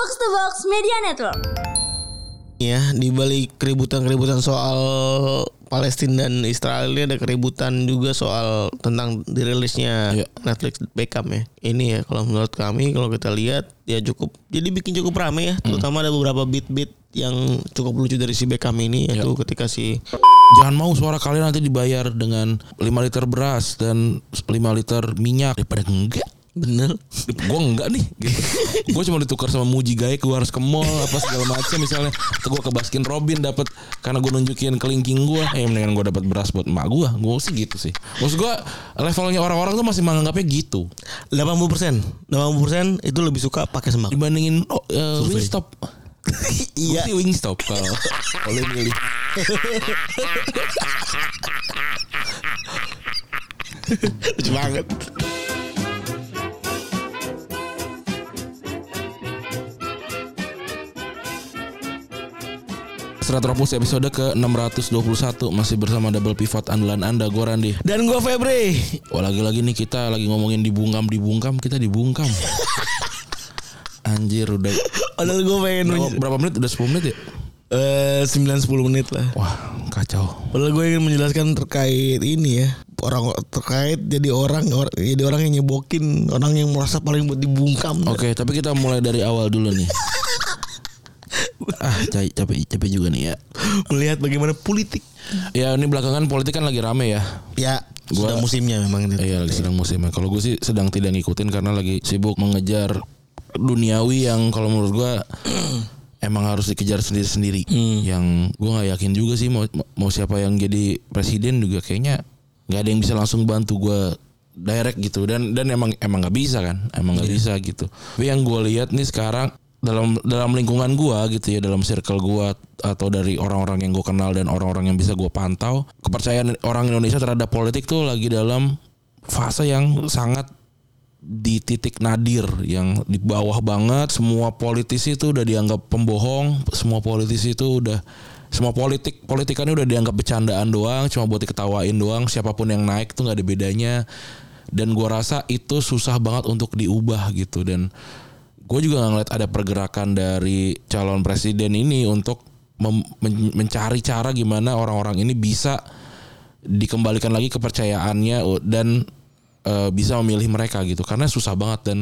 Box to Box Media Network. ya di balik keributan-keributan soal Palestina dan Israel ini ada keributan juga soal tentang dirilisnya Iya. Netflix Beckham ya. Ini ya kalau menurut kami kalau kita lihat ya cukup jadi bikin cukup rame ya. Terutama ada beberapa beat-beat yang cukup lucu dari si Beckham ini yaitu ketika si Jangan mau suara kalian nanti dibayar dengan 5 liter beras dan 5 liter minyak daripada enggak. Bener Gue enggak nih gitu. Gue cuma ditukar sama Muji Gaye gue harus ke mall apa segala macam misalnya. Atau gue ke Baskin Robin dapat karena gue nunjukin kelingking gue. Eh mendingan gue dapat beras buat emak gue. Gue sih gitu sih. Maksud gue levelnya orang-orang tuh masih menganggapnya gitu. 80% 80% itu lebih suka pakai sembako. Dibandingin oh, Survei. Wingstop. Iya. Wingstop kalau boleh milih. Lucu banget. Stratropus episode ke 621 masih bersama double pivot andalan Anda gue Randi. Dan gua Febri. Wah lagi-lagi nih kita lagi ngomongin dibungkam dibungkam kita dibungkam. Anjir udah Padahal gue pengen berapa, berapa menit? Udah 10 menit ya? eh 9 10 menit lah. Wah kacau. Padahal gue ingin menjelaskan terkait ini ya orang terkait jadi orang or- jadi orang yang nyebokin orang yang merasa paling buat dibungkam. Oke tapi kita mulai dari awal dulu nih. ah capek, capek juga nih ya. Melihat bagaimana politik. Ya ini belakangan politik kan lagi rame ya. Ya Gua- sudah musimnya memang itu. Iya lagi sedang musimnya. Kalau gue sih sedang tidak ngikutin karena lagi sibuk mengejar duniawi yang kalau menurut gue emang harus dikejar sendiri-sendiri. Yang gue nggak yakin juga sih mau mau siapa yang jadi presiden juga kayaknya nggak ada yang bisa langsung bantu gue direct gitu dan dan emang emang nggak bisa kan emang nggak bisa gitu. Tapi yang gue lihat nih sekarang dalam dalam lingkungan gua gitu ya dalam circle gua atau dari orang-orang yang gue kenal dan orang-orang yang bisa gue pantau kepercayaan orang Indonesia terhadap politik tuh lagi dalam fase yang sangat di titik nadir yang di bawah banget. Semua politisi itu udah dianggap pembohong semua politisi itu udah semua politik politikannya udah dianggap bercandaan doang cuma buat diketawain doang. Siapa pun yang naik tuh nggak ada bedanya. Dan gua rasa itu susah banget untuk diubah gitu. Dan gue juga nggak ngeliat ada pergerakan dari calon presiden ini untuk mencari cara gimana orang-orang ini bisa dikembalikan lagi kepercayaannya dan uh, bisa memilih mereka gitu. Karena susah banget dan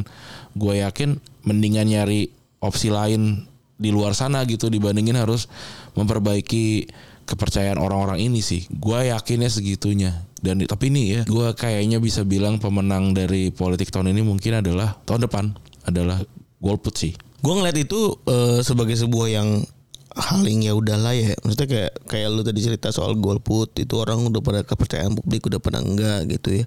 gue yakin mendingan nyari opsi lain di luar sana gitu dibandingin harus memperbaiki kepercayaan orang-orang ini sih. Gue yakinnya segitunya. Dan tapi ini ya gue kayaknya bisa bilang pemenang dari politik tahun ini mungkin adalah tahun depan adalah golput sih Gue ngeliat itu eh, sebagai sebuah yang hal yang ya udahlah ya. Maksudnya kayak kayak lu tadi cerita soal golput itu orang udah pada kepercayaan publik udah pada enggak gitu ya.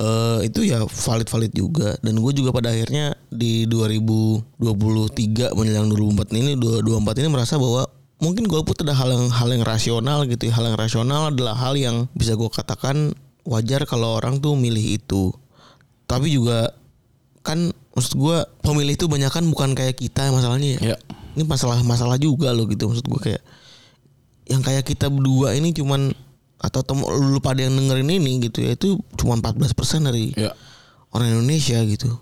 Eh itu ya valid-valid juga dan gue juga pada akhirnya di 2023 menjelang 2024 ini 2024 ini merasa bahwa mungkin golput ada hal yang hal yang rasional gitu ya. Hal yang rasional adalah hal yang bisa gue katakan wajar kalau orang tuh milih itu. Tapi juga kan maksud gue pemilih itu banyak kan bukan kayak kita masalahnya ya. ya Ini masalah masalah juga loh gitu maksud gue kayak yang kayak kita berdua ini cuman atau tem lu pada yang dengerin ini gitu ya itu cuma 14% dari ya orang Indonesia gitu.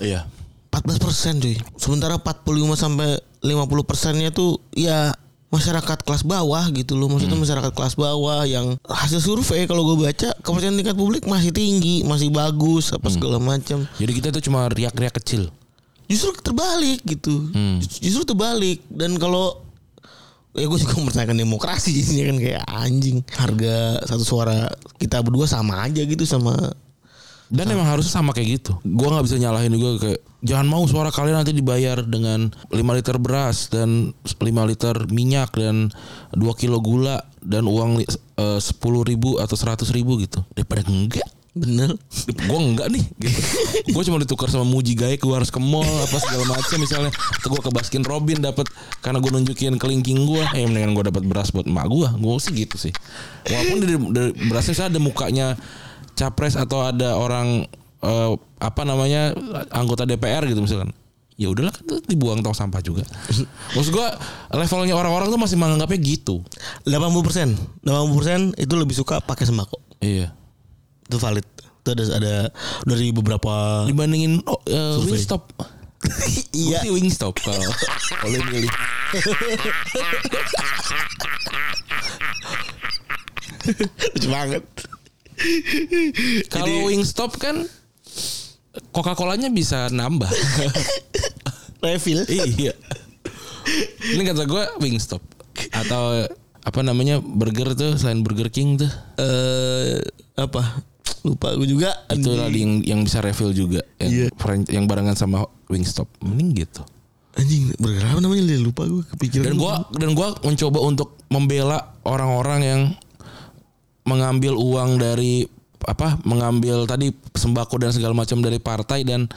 iya 14% cuy. Sementara 45 sampai 50 persennya tuh ya masyarakat kelas bawah gitu loh. Maksudnya masyarakat kelas bawah yang hasil survei kalau gue baca kepercayaan tingkat publik masih tinggi, masih bagus apa segala macam. jadi kita tuh cuma riak-riak kecil Justru terbalik gitu. Justru terbalik dan kalau ya gue juga mempertanyakan demokrasi jadinya kan kayak anjing harga satu suara kita berdua sama aja gitu sama Dan emang harusnya sama kayak gitu. Gua nggak bisa nyalahin juga kayak jangan mau suara kalian nanti dibayar dengan 5 liter beras dan 5 liter minyak dan 2 kilo gula dan uang eh, sepuluh ribu atau seratus ribu gitu. Daripada enggak. bener Gue enggak nih gitu. Gue cuma ditukar sama Muji Gaye gue harus ke mall apa segala macam misalnya. Atau gue ke Baskin Robin dapat karena gue nunjukin kelingking gue. Eh mendingan gue dapat beras buat emak gue. Gue sih gitu sih. Walaupun dari, dari berasnya saya ada mukanya capres atau ada orang eh, apa namanya anggota DPR gitu misalkan. Ya udahlah kan itu dibuang tong sampah juga. Maksud gue levelnya orang-orang tuh masih menganggapnya gitu. 80% 80% itu lebih suka pakai sembako Iya. itu valid itu ada ada dari beberapa Dibandingin oh, Survei. Wingstop. Iya. Sih Wingstop kalau boleh milih. Lucu banget. Kalau Wingstop kan Coca-Colanya bisa nambah. Refill. iya. Ini kata gue Wingstop atau apa namanya burger tuh selain Burger King tuh Eh apa? Lupa gue juga. itu tadi yang yang bisa refill juga yang Iya. fran- yang barengan sama Wingstop mending gitu Anjing, burger apa namanya? Lupa gue kepikiran. dan gua dan gua mencoba untuk membela orang-orang yang mengambil uang dari apa mengambil tadi sembako dan segala macam dari partai dan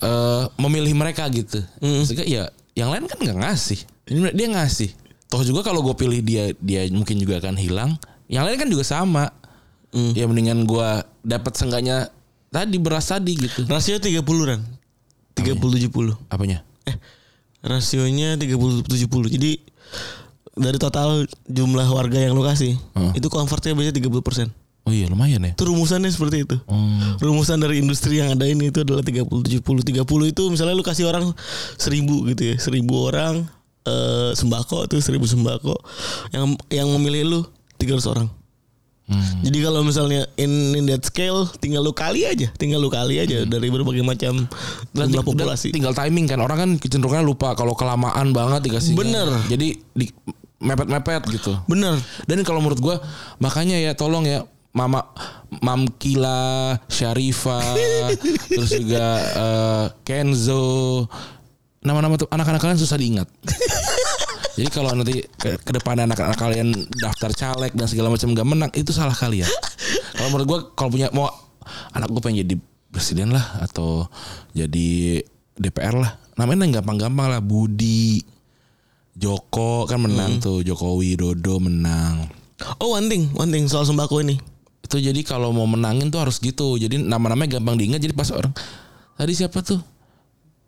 eh memilih mereka gitu. Maksudnya ya yang lain kan nggak ngasih. Ini dia ngasih. Toh juga kalau gue pilih dia dia mungkin juga akan hilang. Yang lain kan juga sama. Ya mendingan gua dapat senggaknya tadi beras tadi gitu. Rasio 30 Ran. 30 70. apanya? Eh, rasionya 30 70. Jadi dari total jumlah warga yang lu kasih, itu convertnya biasanya 30%. oh iya lumayan ya Itu rumusannya seperti itu. Hmm. Rumusan dari industri yang ada ini itu adalah 30 70. 30 itu misalnya lu kasih orang 1000 gitu ya. 1000 orang eh, sembako tuh 1000 sembako. Yang yang memilih lu 300 orang. Hmm. Jadi kalau misalnya in, in that scale tinggal lu kali aja, tinggal lu kali aja dari berbagai macam jumlah populasi. tinggal timing kan orang kan kecenderungannya lupa kalau kelamaan banget dikasih. Bener. Jadi di mepet-mepet gitu. Bener. Dan kalau menurut gua makanya ya tolong ya Mama Mam Kila, Syarifa, terus juga eh, Kenzo, nama-nama tuh anak-anak kalian susah diingat. Jadi kalau nanti ke, ke depan anak-anak kalian daftar caleg dan segala macam gak menang itu salah kalian. kalau menurut gua kalau punya mau anak gue pengen jadi presiden lah atau jadi DPR lah. Namanya yang gampang-gampang lah Budi, Joko kan menang tuh Jokowi Dodo menang. Oh one thing, one thing soal sembako ini. Itu jadi kalau mau menangin tuh harus gitu. Jadi nama-namanya gampang diingat. Jadi pas orang tadi siapa tuh?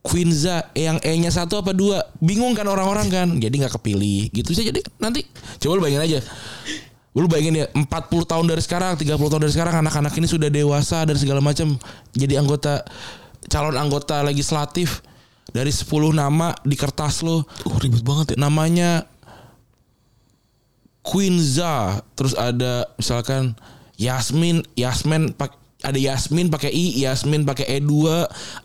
Quinza yang E-nya satu apa dua bingung kan orang-orang kan jadi nggak kepilih gitu sih jadi nanti coba lu bayangin aja lu bayangin ya 40 tahun dari sekarang 30 tahun dari sekarang anak-anak ini sudah dewasa dan segala macam jadi anggota calon anggota legislatif dari 10 nama di kertas lo. Uh ribet banget ya. namanya Quinza. Terus ada misalkan Yasmin Yasmin pak ada Yasmin pakai I Yasmin pakai E2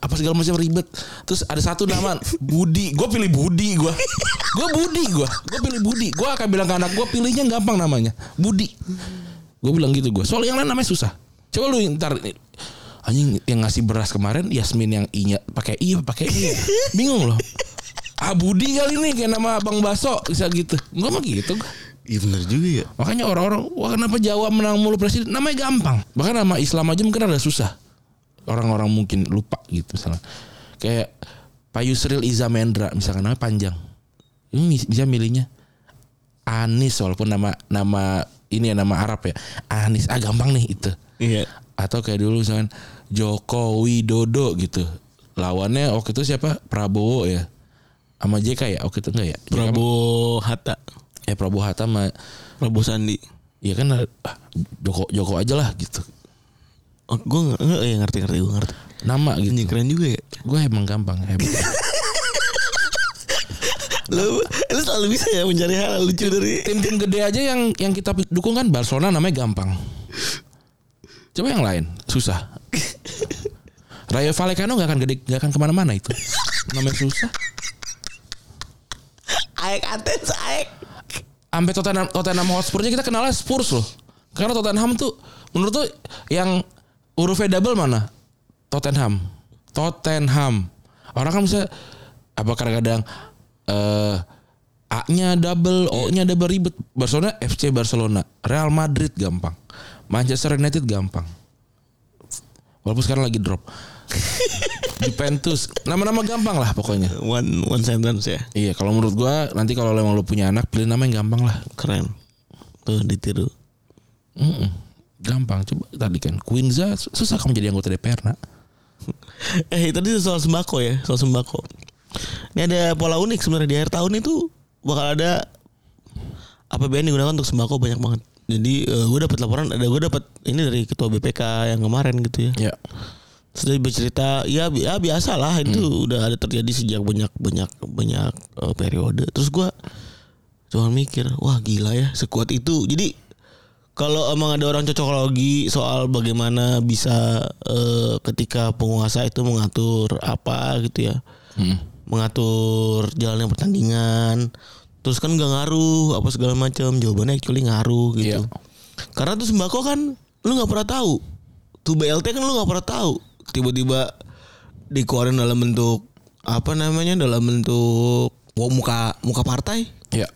apa segala macam ribet. Terus ada satu nama Budi. Gue pilih Budi gue gue Budi gue gue pilih Budi. Gue akan bilang ke anak gue pilihnya gampang namanya. Budi. Gue bilang gitu gue soal yang lain namanya susah. Coba lu ntar anjing yang ngasih beras kemarin Yasmin yang I nya pakai I pakai I bingung loh Ah Budi kali ini kayak nama Abang Baso bisa gitu. Gue mah gitu. Iya bener juga ya. Makanya orang-orang wah kenapa Jawa menang mulu presiden namanya gampang. Bahkan nama Islam aja mungkin ada susah. Orang-orang mungkin lupa gitu misalnya. Kayak Pak Yusril Iza Mendra misalkan namanya panjang. Ini bisa milihnya Anis walaupun nama nama ini ya nama Arab ya. Anis ah gampang nih itu. Iya. Atau kayak dulu misalkan Joko Widodo gitu. Lawannya waktu itu siapa? Prabowo ya. Sama JK ya waktu itu enggak ya? Prabowo Hatta, ya Prabowo Hatta sama Prabowo Sandi. ya kan ah, Joko Joko aja lah gitu Oh, gue nggak nggak ya ngerti ngerti gue ngerti. nama gitu keren juga ya. gue emang gampang hebat Lu, lu selalu bisa ya mencari hal lucu dari. tim-tim gede aja yang yang kita dukung kan Barcelona namanya gampang coba yang lain susah Rayo Vallecano nggak akan gede nggak akan ke mana-mana itu namanya susah Aek Athens, Aek. sampai Tottenham Tottenham Hotspurnya kita kenalnya Spurs loh karena Tottenham tuh menurut tuh yang hurufnya double mana Tottenham Tottenham orang kan bisa apa kadang-kadang eh A-nya double, O-nya double ribet. Barcelona FC Barcelona, Real Madrid gampang. Manchester United gampang. Walaupun sekarang lagi drop. Juventus, nama-nama gampang lah pokoknya. One one sentence ya. Iya, kalau menurut gua nanti kalau emang lu punya anak pilih nama yang gampang lah. Keren. Tuh ditiru. Mm-mm. Gampang. Coba tadi kan Quinza susah kamu jadi anggota DPR, Nak. Eh tadi soal sembako ya, soal sembako. Ini ada pola unik sebenarnya di akhir tahun itu bakal ada APBN digunakan untuk sembako banyak banget. Jadi gue dapat laporan, ada gue dapat ini dari ketua BPK yang kemarin gitu ya. Ya. sudah bercerita ya bi- ya biasa lah itu udah ada terjadi sejak banyak banyak banyak eh, periode terus gua cuma mikir wah gila ya sekuat itu jadi kalau emang ada orang cocokologi soal bagaimana bisa eh, ketika penguasa itu mengatur apa gitu ya Hmm. mengatur jalannya pertandingan terus kan nggak ngaruh apa segala macam jawabannya actually ngaruh gitu. Iya. karena tuh sembako kan lu nggak pernah tahu. Tuh BLT kan lu nggak pernah tahu. Tiba-tiba dikeluarin dalam bentuk apa namanya dalam bentuk wah, muka muka partai. Ya,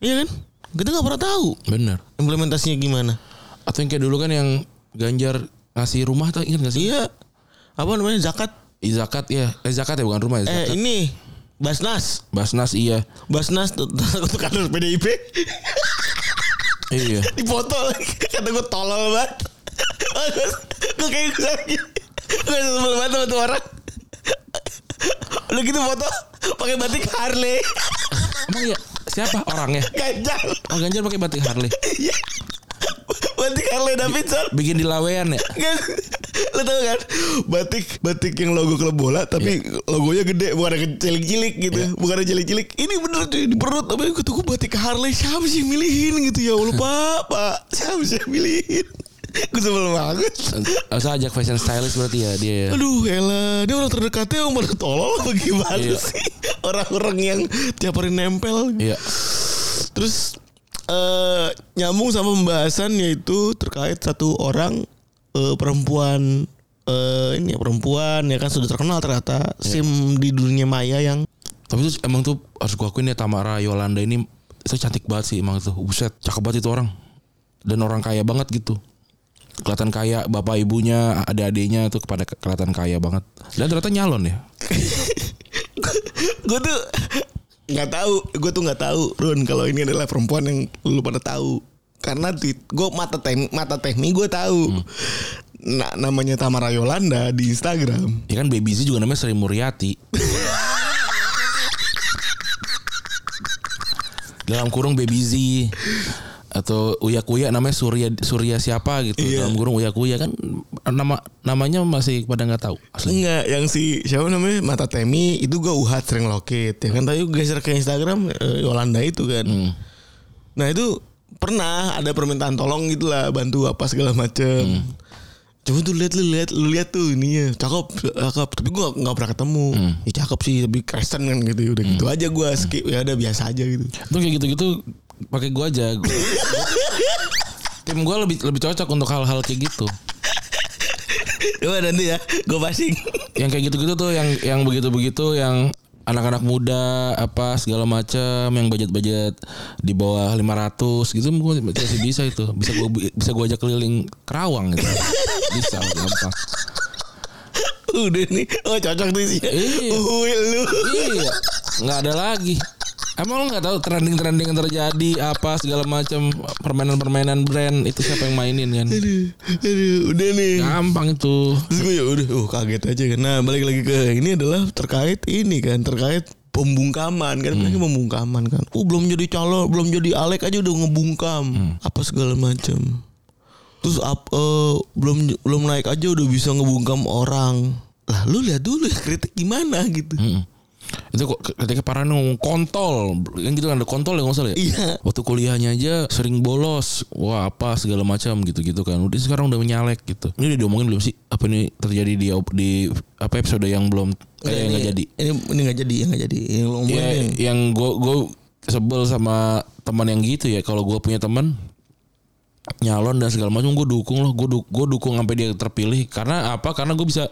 iya kan? Kita nggak pernah tahu. Bener. implementasinya gimana? Atau yang kayak dulu kan yang Ganjar ngasih rumah tuh ingat gak sih? iya. Apa namanya zakat? Ih, zakat ya, eh zakat ya bukan rumah ya eh zakat. ini Basnas Basnas iya. Basnas tuh tuh kader PDIP Iya. dipoto lagi kata gue tolol banget gue kayak gue lagi gue sebel banget sama tuh orang udah gitu foto pakai batik Harley Emang ya siapa orangnya? Ganjar Oh Ganjar pakai batik Harley. Iya. Batik Harley Davidson Bikin di lawean ya? lo tau kan batik batik yang logo klub bola tapi logonya gede bukan ada cilik-cilik gitu bukan ada cilik-cilik ini bener cuy di perut tapi gue tuh batik Harley siapa sih yang milihin gitu ya Allah pak pak siapa sih yang milihin gue sebel banget Usah ajak fashion stylist berarti ya dia. ya? Aduh elah Dia orang terdekatnya yang pada tolol apa gimana Iya. sih Orang-orang yang tiap hari nempel Iya. Terus eh nyambung sama pembahasan yaitu terkait satu orang eh, perempuan eh ini ya, perempuan ya kan sudah terkenal ternyata sim di dunia maya yang Tapi tuh emang tuh harus gua akuin ya Tamara Yolanda ini itu cantik banget sih emang tuh. Buset, cakep banget itu orang. Dan orang kaya banget gitu. Kelihatan kaya bapak ibunya, adik-adiknya tuh kepada kelihatan kaya banget. Dan ternyata nyalon ya. gue tuh nggak tahu gue tuh nggak tahu Run kalau ini adalah perempuan yang lu pada tahu karena tweet gue mata tem mata tehmi gue tahu nah namanya Tamara Yolanda di Instagram Ya kan Baby Z juga namanya Sri Muryati. Dalam kurung Baby Z atau Uya Kuya namanya Surya Surya siapa gitu. Iya. Dalam kurung Uya Kuya kan nama namanya masih pada nggak tahu. Asli. Enggak, yang si siapa namanya Mata Temi itu gue uhat sering lokit ya kan tadi gue geser ke Instagram eh, Yolanda itu kan. Hmm. Nah itu pernah ada permintaan tolong gitu lah bantu apa segala macem. Coba tuh lihat lu lihat lu lihat tuh ini ya cakep cakep tapi gue nggak pernah ketemu. Ya cakep sih tapi Kristen kan gitu udah gitu aja gue skip ya udah biasa aja gitu. Itu kayak gitu-gitu pakai gua aja. Gua- tim gua lebih lebih cocok untuk hal-hal kayak gitu. Coba nanti ya gue passing. Yang kayak gitu-gitu tuh yang yang begitu-begitu yang anak-anak muda apa segala macam yang budget-budget di bawah 500 gitu gua masih bisa itu. Bisa gua bisa gua ajak keliling Kerawang gitu. Bisa gampang. udah nih oh cocok tuh sih. Iya. Lu. Iya, nggak ada lagi. Emang lo nggak tahu trending-trending yang terjadi apa segala macam permainan-permainan brand itu siapa yang mainin kan? Aduh, aduh, udah nih. Gampang itu. Terus gue ya udah, oh kaget aja kan. Nah balik lagi ke ini adalah terkait ini kan, terkait pembungkaman kan, mereka pembungkaman kan. Oh belum jadi calon, belum jadi Alek aja udah ngebungkam, apa segala macam. Terus ap, eh, belum belum naik aja udah bisa ngebungkam orang. Lah lu lihat dulu ya kritik gimana gitu. Mm-mm. Itu kok ketika para ngomong kontol, yang gitu kan ada kontol ya nggak salah ya. Iya. Waktu kuliahnya aja sering bolos, wah apa segala macam gitu-gitu kan. Udah sekarang udah menyalek gitu. Ini udah diomongin belum sih? Apa ini terjadi di di apa episode yang belum kayak yang nggak jadi? Ini ini nggak jadi, yang nggak jadi. Yang lu Ya, omongin. yang gue gue sebel sama teman yang gitu ya. Kalau gue punya teman nyalon dan segala macam gue dukung loh. Gue du gue dukung sampai dia terpilih. Karena apa? Karena gue bisa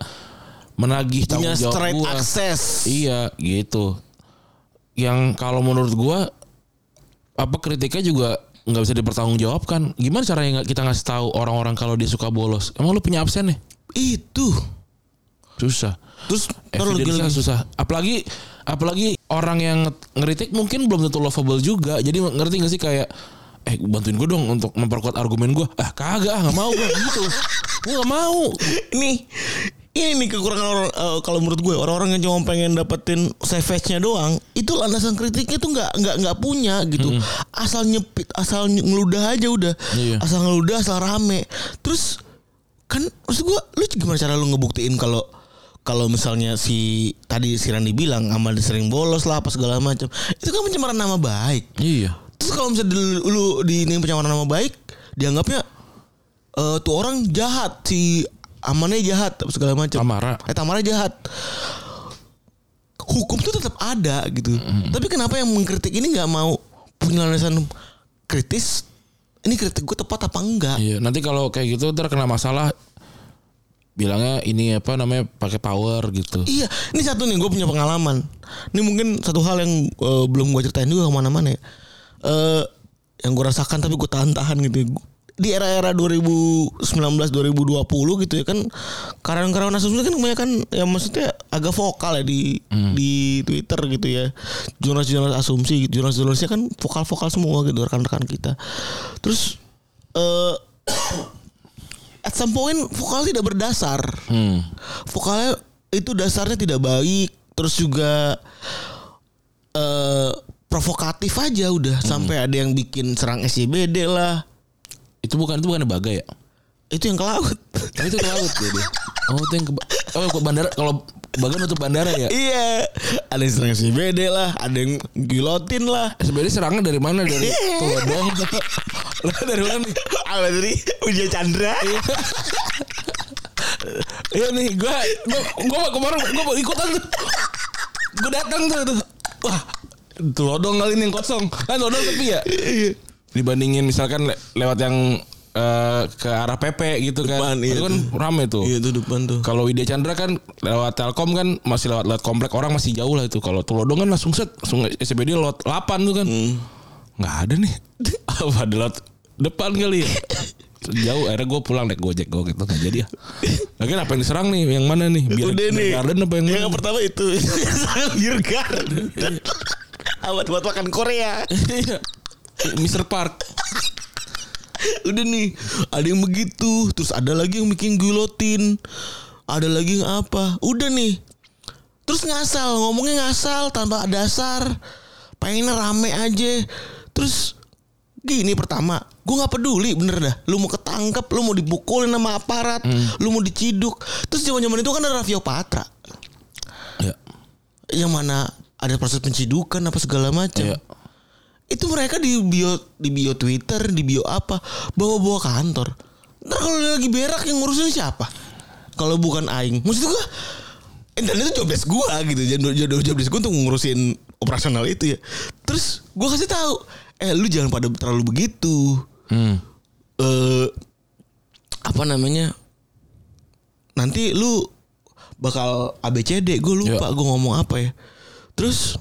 menagih punya tanggung jawab straight access. Iya gitu. Yang kalau menurut gua apa kritiknya juga nggak bisa dipertanggungjawabkan. Gimana caranya kita ngasih tahu orang-orang kalau dia suka bolos? Emang lu punya absen ya? Itu. Susah. Terus lagi Evidence-nya lagi. susah. Apalagi apalagi orang yang nge- ngeritik mungkin belum tentu lovable juga. Jadi ngerti gak sih kayak eh bantuin gue dong untuk memperkuat argumen gue. Ah kagak, nggak mau gue gitu. Gue nggak mau. Ini ini nih kekurangan orang eh, kalau menurut gue orang-orang yang cuma pengen dapetin savage-nya doang itu landasan kritiknya tuh nggak nggak nggak punya gitu. Asal nyepit asal ngeludah aja udah. Iya. asal ngeludah asal rame. Terus kan maksud gua lu gimana cara lu ngebuktiin kalau kalau misalnya si tadi si Randy bilang amal sering bolos lah apa segala macam. Itu kan pencemaran nama baik. Iya. terus kalau misalnya lu, di ini pencemaran nama baik dianggapnya eh tuh orang jahat si amannya jahat segala macam Tamara. eh Tamara jahat hukum tuh tetap ada gitu tapi kenapa yang mengkritik ini nggak mau punya landasan kritis ini kritik gue tepat apa enggak Iya, nanti kalau kayak gitu ntar kena masalah bilangnya ini apa namanya pakai power gitu. Iya, ini satu nih gue punya pengalaman. Ini mungkin satu hal yang eh, belum gue ceritain juga ke mana-mana ya. Eh, yang gue rasakan tapi gue tahan-tahan gitu. Di era-era 2019 2020 gitu ya kan karyawan-karyawan asumsi kan kebanyakan ya maksudnya agak vokal ya di di Twitter gitu ya. Jurnalis-jurnalis asumsi, jurnalis-jurnalisnya kan vokal-vokal semua gitu rekan-rekan kita. Terus eh at some point vokal tidak berdasar Hmm. vokalnya itu dasarnya tidak baik terus juga eh provokatif aja udah sampai ada yang bikin serang SCBD lah Itu bukan itu bukan baga ya? itu yang ke laut Oh, itu ke laut ya dia. Oh, itu yang ke, oh, ke bandara kalau baga nutup bandara ya? iya ada yang serang SCBD lah ada yang gilotin lah Sebenarnya serangnya dari mana? Dari Tolodong. Lah dari mana nih? apa dari Wijaya Chandra Iya nih, gua gua gua kemarin gua mau ikutan tuh. Gua datang tuh, tuh. Wah, Tolodong kali ini yang kosong. Kan Tolodong sepi ya? Dibandingin misalkan le- lewat yang eh, ke arah PP gitu kan. Depan, iya itu kan rame tuh. iya itu depan tuh Kalau Widya Chandra kan lewat Telkom kan masih lewat lewat komplek orang masih jauh lah itu. Kalau Tulodong kan langsung set, langsung SCBD lewat 8 tuh kan. Nggak ada nih. Apa lewat depan kali ya? Jauh akhirnya gue pulang naik gojek gue gitu nggak jadi ya. Lagi apa yang diserang nih? Yang mana nih? Biar udah nih Garden apa yang yang mana? pertama itu Beer Garden Awat buat makan Korea Iya. Mr. Park. Udah nih Ada yang begitu Terus ada lagi yang bikin gulotin Ada lagi yang apa? Udah nih. Terus ngasal Ngomongnya ngasal Tanpa dasar. Pengennya rame aja. Terus Gini pertama Gue gak peduli bener dah. Lu mau ketangkep Lu mau dipukulin sama aparat Lu mau diciduk. Terus zaman zaman itu kan ada Raffio Patra Ya. Yang mana Ada proses pencidukan Apa segala macam. Iya. Itu mereka di bio di bio Twitter, di bio apa, bawa-bawa kantor. Ntar kalau lagi berak yang ngurusin siapa? Kalau bukan aing. Maksud gua eh, dan itu job desk gua gitu. Job, job, job desk gua untuk ngurusin operasional itu ya. Terus gua kasih tahu, eh lu jangan pada terlalu begitu. Hmm. Eh apa namanya? Nanti lu bakal ABCD gue lupa gue ngomong apa ya. Terus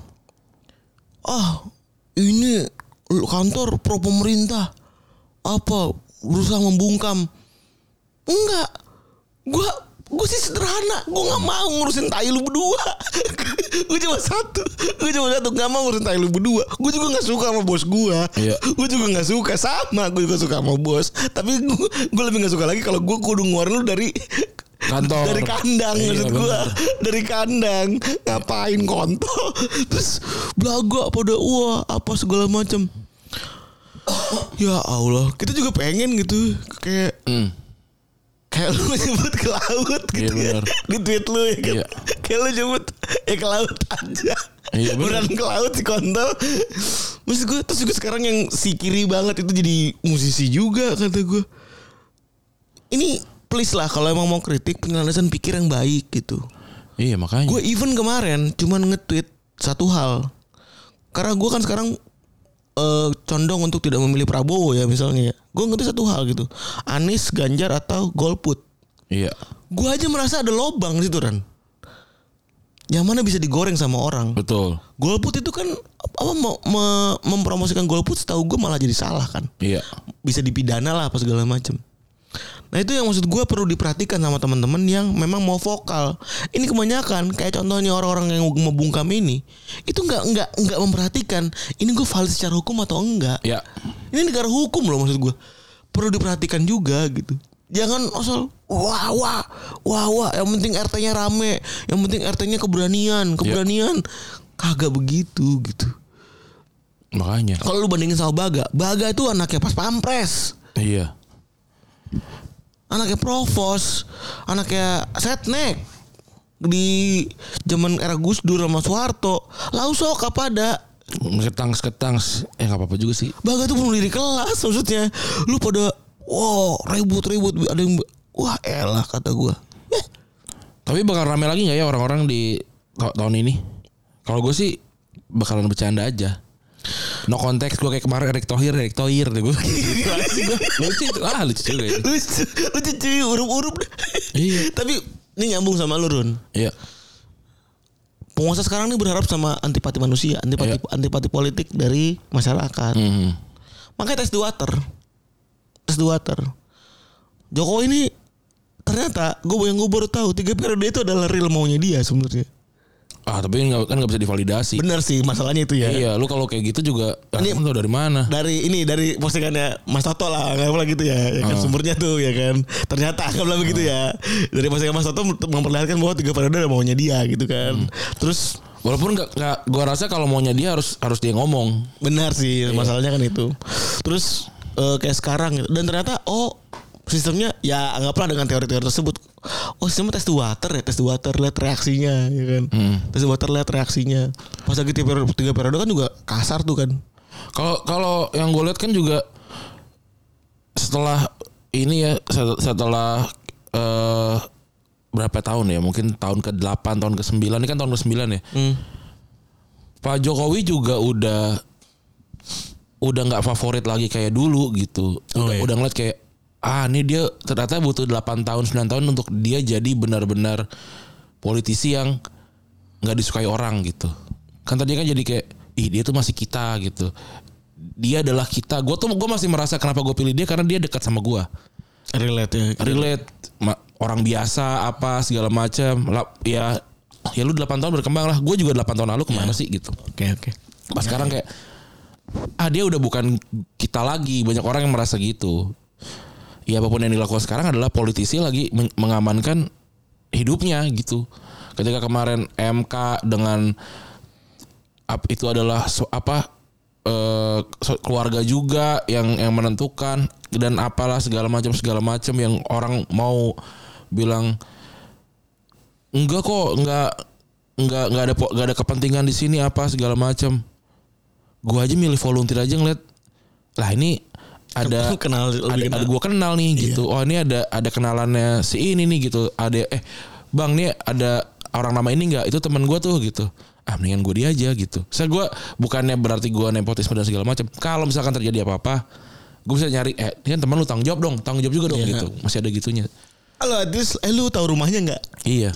ah ini kantor pro pemerintah. Apa berusaha membungkam? Enggak. Gua gue sih sederhana. Gue nggak mau ngurusin tai lu berdua. Gue cuma satu. Gue cuma satu. Nggak mau ngurusin tai lu berdua. Gue juga nggak suka sama bos gue Iya. gue juga nggak suka. Sama gue juga suka sama bos. Tapi gue gue lebih nggak suka lagi kalau gue kudu ngeluarin lu dari Kantor. dari kandang Iya, maksud gue dari kandang. Ngapain kontol? Terus belaga pada wah apa segala macam ya Allah. Kita juga pengen gitu. Kayak Hmm. kayak lu nyebut ke laut gitu Iya, ya. bener. di tweet lu ya kan. Iya. kayak lu nyebut ya ke laut aja. Iya, beneran ke laut si kontol. Maksud gue terus juga sekarang yang si kiri banget itu jadi musisi juga kata gue ini please lah kalau emang mau kritik penyelesaian pikir yang baik gitu Iya makanya. Gue even kemarin cuman nge-tweet satu hal. Karena gue kan sekarang eh, condong untuk tidak memilih Prabowo ya misalnya ya. Gue nge-tweet satu hal gitu. Anies, Ganjar atau Golput. Iya. Gue aja merasa ada lobang di situ Ran. Yang mana bisa digoreng sama orang. Betul. Golput itu kan apa me- me- mempromosikan golput setahu gue malah jadi salah kan. Iya. Bisa dipidana lah apa segala macam. Nah itu yang maksud gue perlu diperhatikan sama teman-teman yang memang mau vokal. Ini kebanyakan kayak contohnya orang-orang yang membungkam ini itu nggak nggak nggak memperhatikan ini gue valid secara hukum atau enggak. Ya. Ini negara hukum loh maksud gue. Perlu diperhatikan juga gitu. Jangan asal wah wah wah wah. Yang penting RT-nya rame. Yang penting RT-nya keberanian keberanian. Kagak begitu gitu. Makanya. Kalau lu bandingin sama Baga, Baga itu anaknya pas pampres. Iya. Anaknya Provos, anaknya Setnek di zaman era Gus Dur sama Soeharto. Lau sok apa ada? Ketang ketang eh nggak apa-apa juga sih. Baga tuh bunuh diri kelas maksudnya. Lu pada wow ribut-ribut ada yang wah elah kata gua. Eh, Tapi bakal rame lagi nggak ya orang-orang di ta- tahun ini? Kalau gue sih bakalan bercanda aja. No konteks gue kayak kemarin Erick Thohir, Erick Thohir deh gue. Lucu itu, ah lucu juga ya. lucu, lucu cuy, urup-urup. Iya. Tapi ini nyambung sama lu Run. Iya. Penguasa sekarang ini berharap sama antipati manusia, antipati antipati politik dari masyarakat. Mhm. Makanya tes the water. Tes the water. Jokowi ini ternyata gue yang gue baru tahu tiga periode itu adalah real maunya dia sebenarnya. Ah tapi nggak kan nggak bisa divalidasi. Benar sih masalahnya itu ya. Iya, lu kalau kayak gitu juga, ah, Ini- tau dari mana? Dari ini dari postingannya Mas Toto lah, nggak gitu ya, ya kan sumbernya tuh ya kan. Ternyata anggaplah begitu ya. Dari postingan Mas Toto memperlihatkan bahwa tiga periode ada maunya dia gitu kan. Terus Walaupun nggak nggak, gua rasa kalau maunya dia harus harus dia ngomong. Benar sih masalahnya kan itu. Terus eh, kayak sekarang gitu. dan ternyata oh sistemnya ya anggaplah dengan teori-teori tersebut. Oh sistemnya tes water ya tes water lihat reaksinya ya kan. Tes the water lihat reaksinya. Pas lagi tiga periode, tiga periode kan juga kasar tuh kan. Kalau kalau yang gue lihat kan juga setelah ini ya set- setelah eh berapa tahun ya mungkin tahun ke 8 tahun ke 9 ini kan tahun ke 9 ya Pak Jokowi juga udah udah nggak favorit lagi kayak dulu gitu Oh, udah, iya. udah ngeliat kayak ah ini dia ternyata butuh 8 tahun 9 tahun untuk dia jadi benar-benar politisi yang nggak disukai orang gitu. Kan tadi kan jadi kayak ih dia tuh masih kita gitu. Dia adalah kita. Gue tuh gue masih merasa kenapa gue pilih dia karena dia dekat sama gue Relate ya. relate. Ma- orang biasa apa segala macam. Ya ya lu 8 tahun berkembang lah. Gue juga 8 tahun lalu ke mana sih gitu. Oke oke. pas sekarang kayak ah dia udah bukan kita lagi. Banyak orang yang merasa gitu ya apa pun yang dilakukan sekarang adalah politisi lagi men- mengamankan hidupnya gitu. Ketika kemarin MK dengan itu adalah apa eh, keluarga juga yang yang menentukan dan apalah segala macam segala macam yang orang mau bilang enggak kok enggak enggak enggak ada enggak ada kepentingan di sini apa segala macam. Gua aja milih volunteer aja ngeliat lah ini ada Kenal lebih ada, kenal. ada gua kenal nih gitu oh ini ada ada kenalannya si ini nih gitu ada eh bang nih ada orang nama ini nggak itu teman gua tuh gitu ah mendingan gue dia aja gitu saya gua bukannya berarti gua nepotisme dan segala macam kalau misalkan terjadi apa-apa gue bisa nyari eh ini kan teman lu tanggung jawab dong tanggung jawab juga dong Iya. gitu masih ada gitunya Halo Adis, eh lu tahu rumahnya nggak? Iya.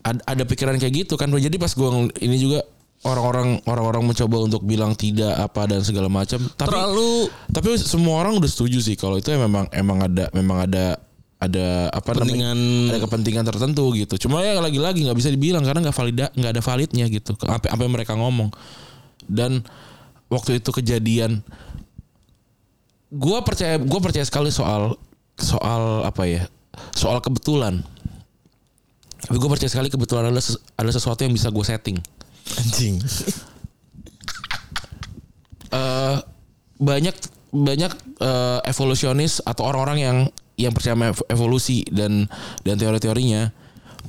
Ada, ada pikiran kayak gitu kan. Jadi pas gua ini juga orang-orang orang-orang mencoba untuk bilang tidak apa dan segala macam. Tapi Terlalu tapi semua orang udah setuju sih kalau itu memang emang ada memang ada ada apa Kepentingan- namanya ada kepentingan tertentu gitu. Cuma ya lagi-lagi nggak bisa dibilang karena nggak valida nggak ada validnya gitu. Apa apa yang mereka ngomong. Dan waktu itu kejadian gua percaya gua percaya sekali soal soal apa ya? Soal kebetulan. Tapi gue percaya sekali kebetulan ses- adalah sesuatu yang bisa gue setting. Anjing. eh banyak banyak eh, evolusionis atau orang-orang yang yang percaya sama ev- evolusi dan dan teori-teorinya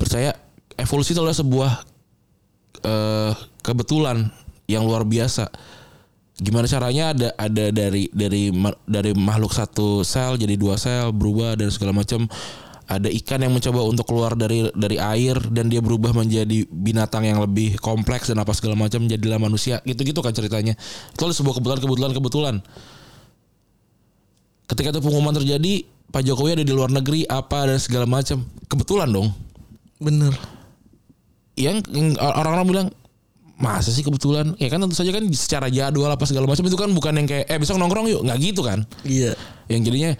percaya evolusi itu adalah sebuah eh kebetulan yang luar biasa. Gimana caranya ada ada dari dari dari makhluk satu sel jadi dua sel berubah dan segala macam. Ada ikan yang mencoba untuk keluar dari dari air dan dia berubah menjadi binatang yang lebih kompleks dan apa segala macam jadilah manusia. Gitu-gitu kan ceritanya. Itu adalah sebuah kebetulan kebetulan kebetulan. Ketika itu pengumuman terjadi, Pak Jokowi ada di luar negeri apa dan segala macam. Kebetulan dong Bener. yang, yang orang-orang bilang masa sih kebetulan ya kan tentu saja kan secara jadwal apa segala macam itu kan bukan yang kayak eh besok nongkrong yuk nggak gitu kan Iya. yang jadinya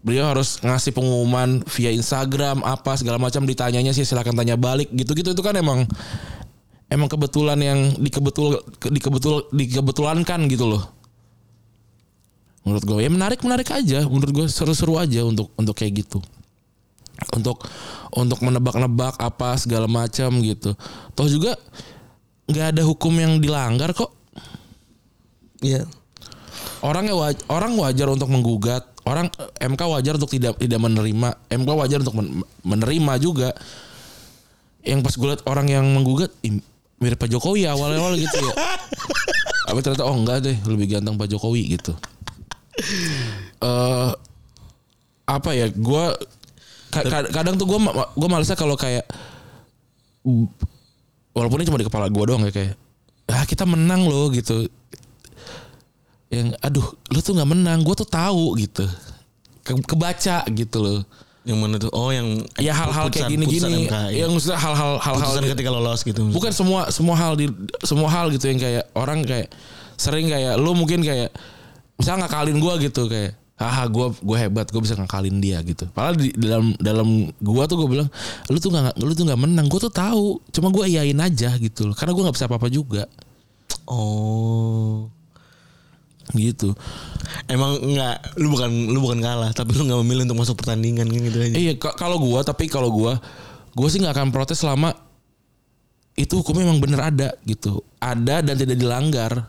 beliau harus ngasih pengumuman via Instagram apa segala macam ditanyanya sih silakan tanya balik gitu-gitu. Itu kan emang emang kebetulan yang dikebetul dikebetul dikebetulankan gitu loh. Menurut gue ya menarik menarik aja. Menurut gue seru-seru aja untuk untuk kayak gitu. Untuk untuk menebak-nebak apa segala macam gitu. Toh juga nggak ada hukum yang dilanggar kok. Iya. orang ya waj- orang wajar untuk menggugat orang MK wajar untuk tidak tidak menerima MK wajar untuk men- menerima juga. Yang pas gue liat orang yang menggugat mirip Pak Jokowi awal-awal gitu ya. Tapi ternyata oh enggak deh lebih ganteng Pak Jokowi gitu. Eh apa ya gue kadang tuh gue gue malesnya kalau kayak walaupun ini cuma di kepala gue doang ya kayak ah kita menang loh gitu yang aduh lu tuh nggak menang gue tuh tahu gitu Ke, kebaca gitu loh Yang mana tuh? Oh yang ya hal-hal kayak gini-gini iya. yang maksudnya hal-hal hal-hal di- ketika lolos gitu. bukan semua semua hal di semua hal gitu yang kayak orang kayak sering kayak lu mungkin kayak misalnya ngakalin gua gitu kayak haha gua gua hebat gua bisa ngakalin dia gitu padahal di dalam dalam gua tuh gua bilang lu tuh nggak lu tuh nggak menang gua tuh tahu cuma gua iyain aja gitu loh karena gua nggak bisa apa-apa juga Oh. Gitu Emang enggak lu bukan lu bukan kalah tapi lu nggak memilih untuk masuk pertandingan kan gitu aja. iya ka- kalau gua tapi kalau gua gua sih nggak akan protes selama itu hukumnya memang bener ada gitu ada dan tidak dilanggar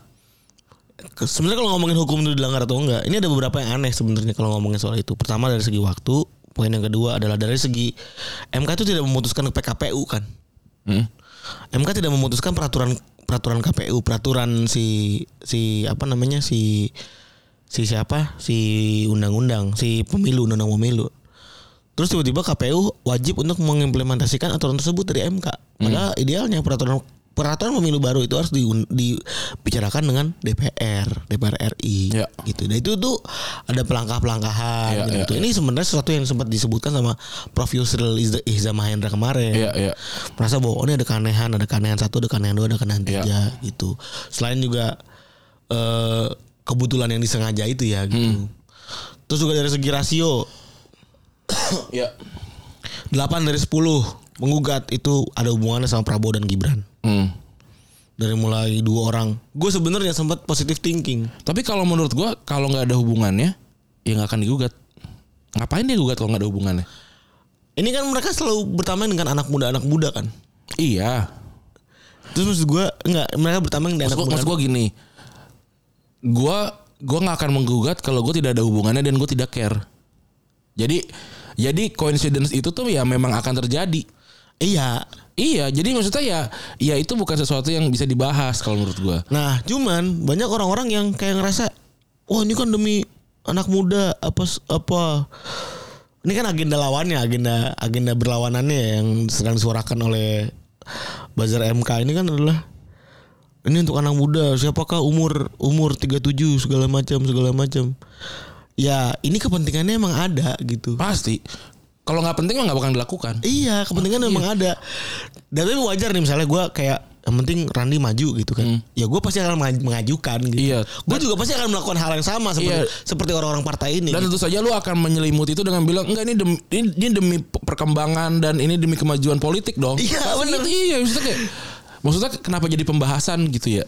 Ke- Sebenarnya kalau ngomongin hukum itu dilanggar atau enggak, ini ada beberapa yang aneh sebenarnya kalau ngomongin soal itu. Pertama dari segi waktu, poin yang kedua adalah dari segi MK itu tidak memutuskan PKPU kan. Hmm. MK tidak memutuskan peraturan peraturan KPU, peraturan si si apa namanya si si siapa? Si undang-undang, si pemilu, undang-undang pemilu. Terus tiba-tiba KPU wajib untuk mengimplementasikan aturan tersebut dari MK. Padahal idealnya peraturan peraturan pemilu baru itu harus di, dibicarakan dengan DPR, DPR RI Ya. gitu. Dan itu tuh ada pelangkah-pelangkahan Ya, gitu. ya, Ini sebenarnya sesuatu yang sempat disebutkan sama Prof Yusril Ihza Mahendra kemarin iya iya merasa bahwa oh ini ada keanehan, ada keanehan satu, ada keanehan dua, ada keanehan Iya. tiga gitu. Selain juga eh, kebetulan yang disengaja itu ya gitu. Terus juga dari segi rasio iya 8 dari 10 menggugat itu ada hubungannya sama Prabowo dan Gibran. Hmm. Dari mulai dua orang. Gue sebenarnya sempat positive thinking. Tapi kalau menurut gua kalau nggak ada hubungannya ya nggak akan digugat. Ngapain dia gugat kalau nggak ada hubungannya? Ini kan mereka selalu bertameng dengan anak muda-anak muda kan. Iya. Terus maksud gue enggak mereka bertameng dengan Maksud anak gua, muda. maksud gua gini. Gua gua nggak akan menggugat kalau gua tidak ada hubungannya dan gua tidak care. Jadi jadi coincidence itu tuh ya memang akan terjadi. Iya. Iya, jadi maksudnya ya ya itu bukan sesuatu yang bisa dibahas kalau menurut gua. Nah, cuman banyak orang-orang yang kayak ngerasa, wah ini kan demi anak muda apa apa. Ini kan agenda lawannya, agenda agenda berlawanannya yang sedang disuarakan oleh Bazar MK ini kan adalah ini untuk anak muda, siapakah umur umur 37 segala macam segala macam. Ya, ini kepentingannya emang ada gitu. Pasti. Kalau nggak penting mah nggak bakal dilakukan. Iya, kepentingan memang ada. Dan tapi wajar nih misalnya gue kayak yang penting Randi maju gitu kan. Ya gue pasti akan mengaj- mengajukan gitu. Iya. Gue juga pasti akan melakukan hal yang sama seperti Iya. seperti orang-orang partai ini. Dan tentu saja lu akan menyelimuti itu dengan bilang enggak ini demi ini, ini demi perkembangan dan ini demi kemajuan politik dong. Iya, gitu, iya maksudnya kayak maksudnya kenapa jadi pembahasan gitu ya?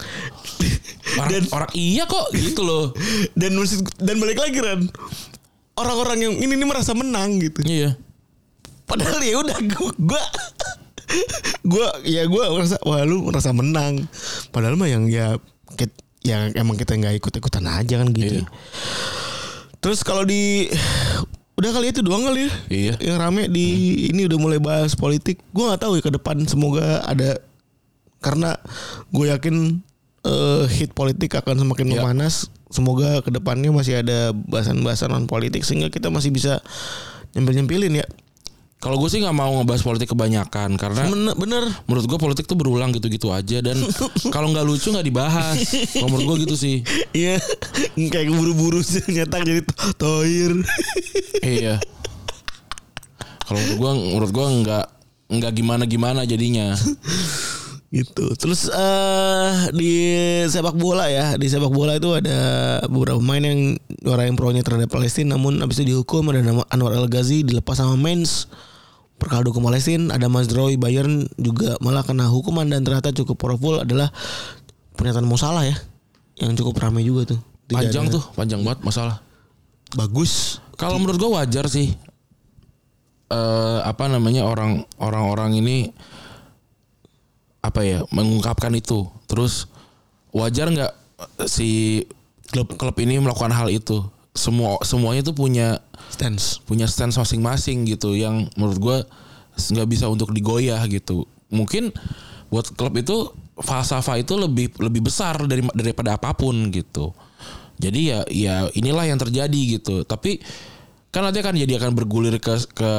Orang, Dan- orang iya kok gitu loh. dan dan balik lagi Ran. Orang-orang yang ini, ini merasa menang gitu. Iya. Padahal ya udah gue gue gue ya gue merasa wah lu merasa menang. Padahal mah yang ya yang emang kita nggak ikut ikutan aja kan gitu. Iya. Terus kalau di udah kali itu doang kali ya. Iya. Yang rame di ini udah mulai bahas politik. Gue nggak tahu ya ke depan semoga ada karena gue yakin eh, hit politik akan semakin Iya. memanas. Semoga ke depannya masih ada bahasan-bahasan non politik sehingga kita masih bisa nyempil-nyempilin ya. Kalau gue sih nggak mau ngebahas politik kebanyakan karena Bener, bener. menurut gue politik tuh berulang gitu-gitu aja dan kalau nggak lucu nggak dibahas. Menurut gue gitu sih. Iya, kayak buru-buru sih nyetak jadi to- toir. iya. Kalau menurut gue menurut gue nggak nggak gimana-gimana jadinya. gitu. Terus eh di sepak bola ya, di sepak bola itu ada beberapa pemain yang nyuarain pro-nya terhadap Palestina namun habis itu dihukum ada nama Anwar El Ghazi dilepas sama Mainz perkara hukum Palestina ada Mazraoui Bayern juga malah kena hukuman dan ternyata cukup powerful adalah pernyataan Mo Salah ya yang cukup ramai juga tuh Tidak Panjang ada- tuh, panjang banget masalah. bagus Kalau menurut gue wajar sih. eh apa namanya orang orang-orang ini apa ya mengungkapkan itu. Terus wajar nggak si klub klub ini melakukan hal itu? semua semuanya tuh punya Stance. punya stance masing-masing gitu yang menurut gue nggak bisa untuk digoyah gitu. Mungkin buat klub itu falsafah itu lebih lebih besar dari daripada apa pun gitu. Jadi ya ya inilah yang terjadi gitu. Tapi kan nanti akan jadi akan bergulir ke ke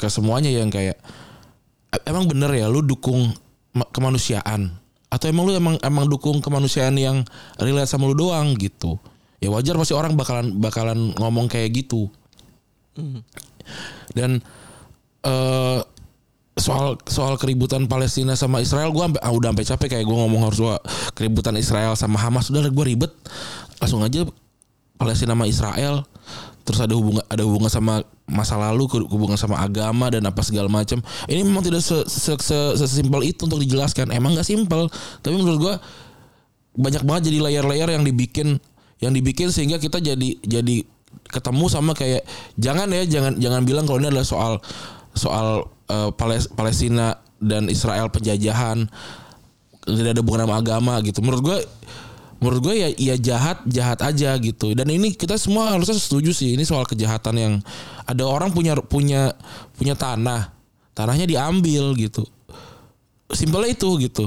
ke semuanya yang kayak "E- emang bener ya lu dukung kemanusiaan. Atau emang lu emang emang dukung kemanusiaan yang relate sama lu doang gitu. Ya wajar pasti orang bakalan bakalan ngomong kayak gitu. Dan eh soal soal keributan Palestina sama Israel gue sampai ah, udah sampai capek kayak gue ngomong harus gua keributan Israel sama Hamas. Udah gue ribet. Langsung aja Palestina sama Israel terus ada hubungan ada hubungan sama masa lalu hubungan sama agama dan apa segala macam. Ini memang tidak se, se, se- itu untuk dijelaskan. Emang nggak simpel. Tapi menurut gue banyak banget jadi layer-layer yang dibikin yang dibikin sehingga kita jadi jadi ketemu sama kayak jangan ya jangan jangan bilang kalau ini adalah soal soal eh, Pales- Palestina dan Israel penjajahan. Tidak ada hubungan sama agama gitu. Menurut gue menurut gue ya ya jahat jahat aja gitu. Dan ini kita semua harusnya setuju sih ini soal kejahatan yang ada orang punya punya punya tanah. Tanahnya diambil gitu. Simpelnya itu gitu.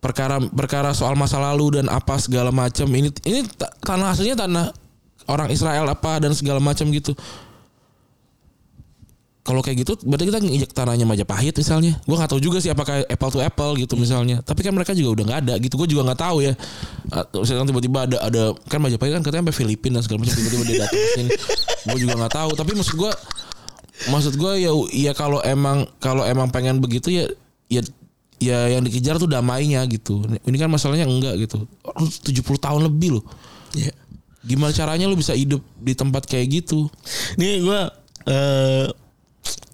Perkara perkara soal masa lalu dan apa segala macam. Ini ini ta- tanah aslinya tanah orang Israel apa dan segala macam gitu kalau kayak gitu berarti kita nginjek tanahnya Majapahit misalnya. Gue nggak tahu juga sih apakah apple to apple gitu misalnya. Tapi kan mereka juga udah nggak ada gitu. Gue juga nggak tahu ya. Ah, misalkan tiba-tiba ada ada kan Majapahit kan katanya sampai Filipina dan segala macam tiba-tiba dia datang ke sini. Gue juga nggak tahu. Tapi maksud gue maksud gue ya ya kalau emang kalau emang pengen begitu ya ya ya yang dikejar tuh damainya gitu. Ini kan masalahnya enggak gitu. 70 tahun lebih loh. Iya. gimana caranya lu bisa hidup di tempat kayak gitu? Nih gue eh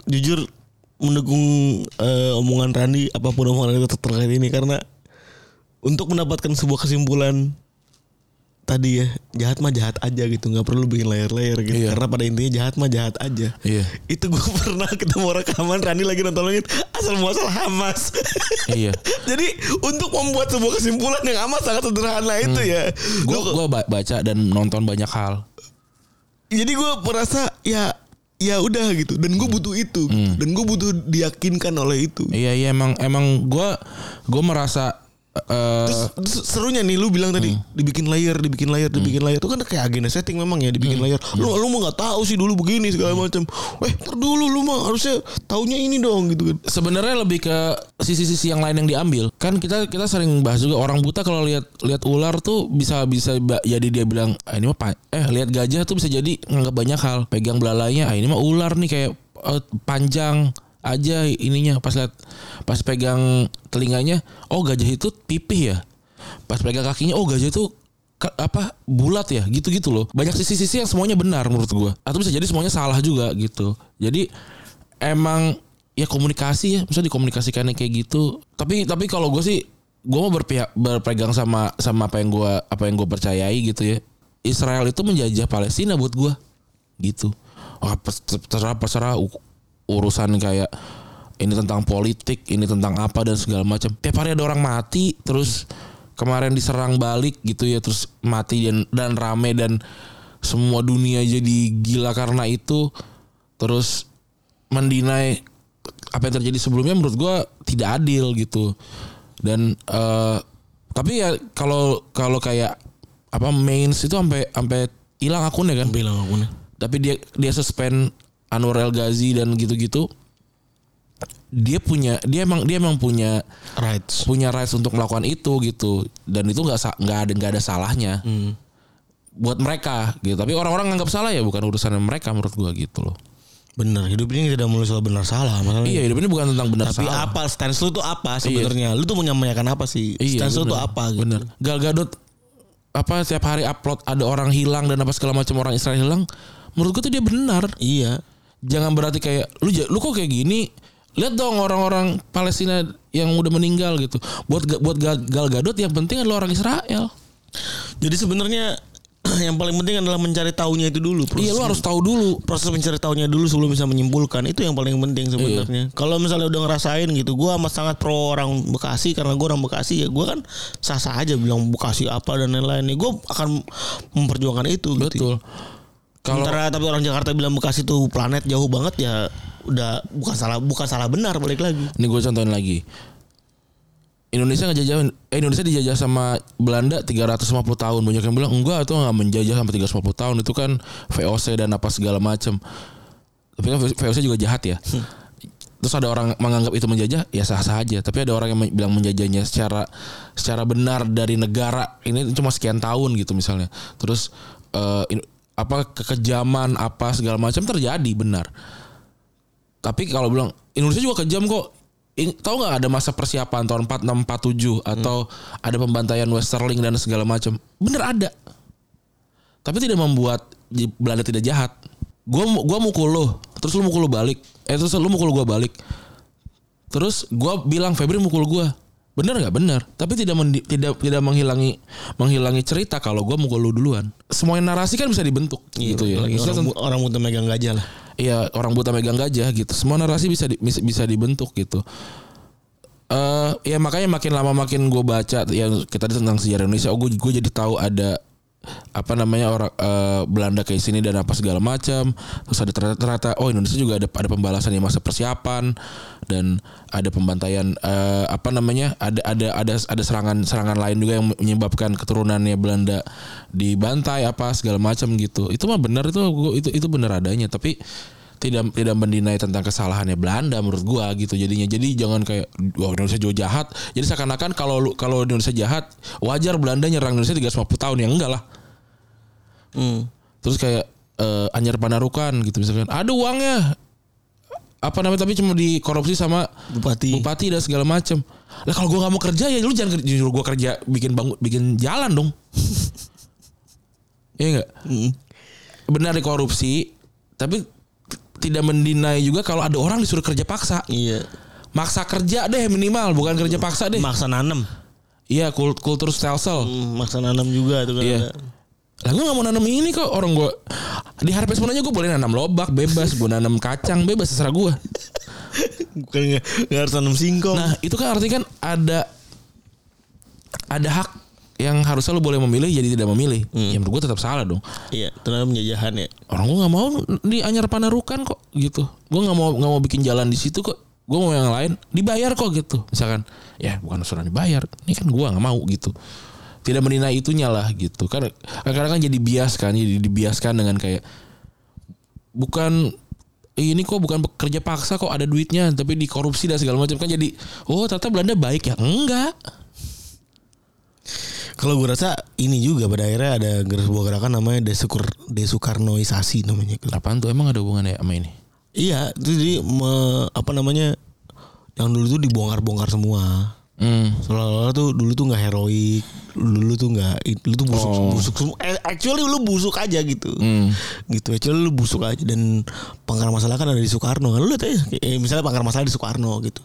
jujur mendukung eh, omongan Randi apa pun omongan Randi terkait ini karena untuk mendapatkan sebuah kesimpulan tadi ya jahat mah jahat aja gitu nggak perlu bikin layer-layer gitu. Iya. karena pada intinya jahat mah jahat aja. Iya. itu gue pernah ketemu rekaman Randi lagi nontonin asal muasal Hamas. Iya. Jadi untuk membuat sebuah kesimpulan yang amat sangat sederhana itu ya gue ba- baca dan nonton banyak hal. Jadi gue merasa ya ya udah gitu. Dan gue butuh itu dan gue butuh diyakinkan oleh itu. Iya iya emang emang gue gue merasa eh, Terus, serunya nih lu bilang tadi dibikin layer dibikin layer dibikin layer itu kan kayak agenda setting memang ya dibikin layer lu lu mah nggak tahu sih dulu begini segala macam. Eh ntar dulu lu mah harusnya taunya ini dong gitu kan. Sebenarnya lebih ke sisi-sisi yang lain yang diambil. Kan kita kita sering bahas juga orang buta kalau lihat lihat ular tuh bisa bisa jadi dia bilang ah, ini mah eh lihat gajah tuh bisa jadi nganggap banyak hal. Pegang belalainya ah ini mah ular nih kayak eh, panjang aja ininya pas lihat pas pegang telinganya oh gajah itu pipih ya? Pas pegang kakinya oh gajah itu ka- apa bulat ya? Gitu-gitu loh. Banyak sisi-sisi yang semuanya benar menurut gua. Atau bisa jadi semuanya salah juga gitu. Jadi emang ya komunikasi ya misalnya dikomunikasikannya kayak gitu. Tapi tapi kalau gue sih gue mau berpihak berpegang sama sama apa yang gue apa yang gue percayai gitu ya. Israel itu menjajah Palestina buat gue gitu. Wah, terserah terserah urusan kayak ini tentang politik ini tentang apa dan segala macam. Tiap hari ada orang mati terus kemarin diserang balik gitu ya terus mati dan dan rame dan semua dunia jadi gila karena itu. Terus mendinai apa yang terjadi sebelumnya menurut gua tidak adil gitu. Dan eh tapi ya kalau kalau kayak apa mains itu sampai sampai hilang akunnya kan? Bilang aku nih tapi dia dia suspend Anwar El Ghazi dan gitu-gitu dia punya dia emang dia emang punya rights. punya rights untuk melakukan itu gitu. Dan itu nggak nggak ada nggak ada salahnya buat mereka gitu. Tapi orang-orang nganggap salah ya bukan urusan mereka menurut gua gitu loh. Bener hidup ini tidak mulai soal benar salah masalahnya. Iya hidup ini bukan tentang benar tapi salah. apa stance lu tuh apa sebenarnya? Lu tuh menyampaikan apa sih? Stance lu bener. tuh apa gitu? Bener. Gal Gadot apa setiap hari upload ada orang hilang dan apa segala macam orang Israel hilang. Menurut gue tuh dia benar. iya Jangan berarti kayak lu lu kok kayak gini. Lihat dong orang-orang Palestina yang udah meninggal gitu. Buat buat Gal, Gal Gadot yang penting adalah orang Israel. Jadi sebenarnya yang paling penting adalah mencari tahunya itu dulu. Proses, Iya lu harus tahu dulu. proses mencari tahunya dulu sebelum bisa menyimpulkan. Itu yang paling penting sebenarnya. Kalau misalnya udah ngerasain gitu, gua amat sangat pro orang Bekasi karena gua orang Bekasi ya. Gua kan sah-sah aja bilang Bekasi apa dan lain-lain. Ya, gua akan memperjuangkan itu gitu. Betul. Kalau Sementara tapi orang Jakarta bilang Bekasi tuh planet jauh banget ya udah bukan salah bukan salah benar balik lagi. ini gue contohin lagi. Indonesia ngejajah eh Indonesia dijajah sama Belanda 350 tahun. Banyak yang bilang enggak itu nggak menjajah sampai 350 tahun itu kan VOC dan apa segala macam. Tapi kan VOC juga jahat ya. Terus ada orang menganggap itu menjajah ya sah-sah aja. Tapi ada orang yang bilang menjajahnya secara secara benar dari negara ini cuma sekian tahun gitu misalnya. Terus in- apa kekejaman apa segala macam terjadi benar. Tapi kalau bilang Indonesia juga kejam kok. In, tahu nggak ada masa persiapan tahun 4647 atau ada pembantaian Westerling dan segala macam. Bener ada. Tapi tidak membuat Belanda tidak jahat. Gua gua mukul lo, terus lu mukul lu balik. Eh terus lu mukul gua balik. Terus gua bilang Febri mukul gua. Bener nggak bener? Tapi tidak mendi- tidak tidak menghilangi menghilangi cerita kalau gua mukul lu duluan. Semua narasi kan bisa dibentuk gitu ya. Lagi Maksudnya orang, orang buta megang gajah lah. Iya orang buta megang gajah gitu. Semua narasi bisa di- bisa, dibentuk gitu. Eh ya makanya makin lama makin gue baca yang kita tentang sejarah Indonesia, oh gue gue jadi tahu ada apa namanya orang eh, Belanda kayak sini dan apa segala macam. Terus ada ternyata, ternyata oh Indonesia juga ada ada pembalasan yang masa persiapan dan ada pembantaian eh, apa namanya ada ada ada ada serangan serangan lain juga yang menyebabkan keturunannya Belanda dibantai apa segala macam gitu. Itu mah benar itu itu itu benar adanya tapi tidak tidak mendinai tentang kesalahannya Belanda menurut gua gitu jadinya jadi jangan kayak wah Indonesia juga jahat jadi seakan-akan kalau kalau Indonesia jahat wajar Belanda nyerang Indonesia 350 tahun ya enggak lah Hmm. terus kayak eh, Anyar Panarukan gitu misalkan ada uangnya apa namanya tapi cuma dikorupsi sama Bupati. bupati dan segala macam lah kalau gua nggak mau kerja ya lu jangan kerja gua kerja bikin bangun bikin jalan dong Iya enggak Hmm. benar dikorupsi tapi tidak mendinai juga kalau ada orang disuruh kerja paksa Iya. maksa kerja deh minimal bukan kerja paksa deh Maksa nanam. iya kult kultur stelsel Hmm, maksa nanam juga tuh kan. Iya. ada. Lah gue gak mau nanam ini kok. Orang gue di harvest sebenarnya gue boleh nanam lobak bebas. Gue nanam kacang bebas terserah gue Bukan nggak nggak harus nanam singkong. nah itu kan artinya kan ada ada hak yang harusnya lu boleh memilih jadi tidak memilih. Ya menurut gue tetap salah dong. Iya, ternyata penjajahan ya. orang gue nggak mau di Anyar Panarukan kok gitu. Gue nggak mau nggak mau bikin jalan di situ kok. Gue mau yang lain dibayar kok gitu. Misalkan ya bukan urusan dibayar. Ini kan gue nggak mau gitu tidak menilai itunya lah gitu. Kan kadang-kadang kan jadi bias kan jadi dibiaskan dengan kayak bukan "Eh, ini kok bukan kerja paksa kok ada duitnya tapi dikorupsi dan segala macam. Kan jadi oh ternyata Belanda baik ya? Enggak. Kalau gue rasa ini juga pada akhirnya ada sebuah gerakan namanya desukur desukarnoisasi namanya. apaan tuh? Emang ada hubungannya sama ini? Iya, itu jadi me- apa namanya yang dulu tuh dibongkar-bongkar semua. Hmm. Seolah-olah tuh dulu tuh nggak heroik, dulu tuh nggak, lu tuh busuk, Oh. busuk semua. Eh, Actually lu busuk aja gitu, Hmm. gitu. Actually lu busuk aja dan pangkal masalah kan ada di Soekarno kan. Lu lihat aja, eh, misalnya pangkal masalah di Soekarno gitu.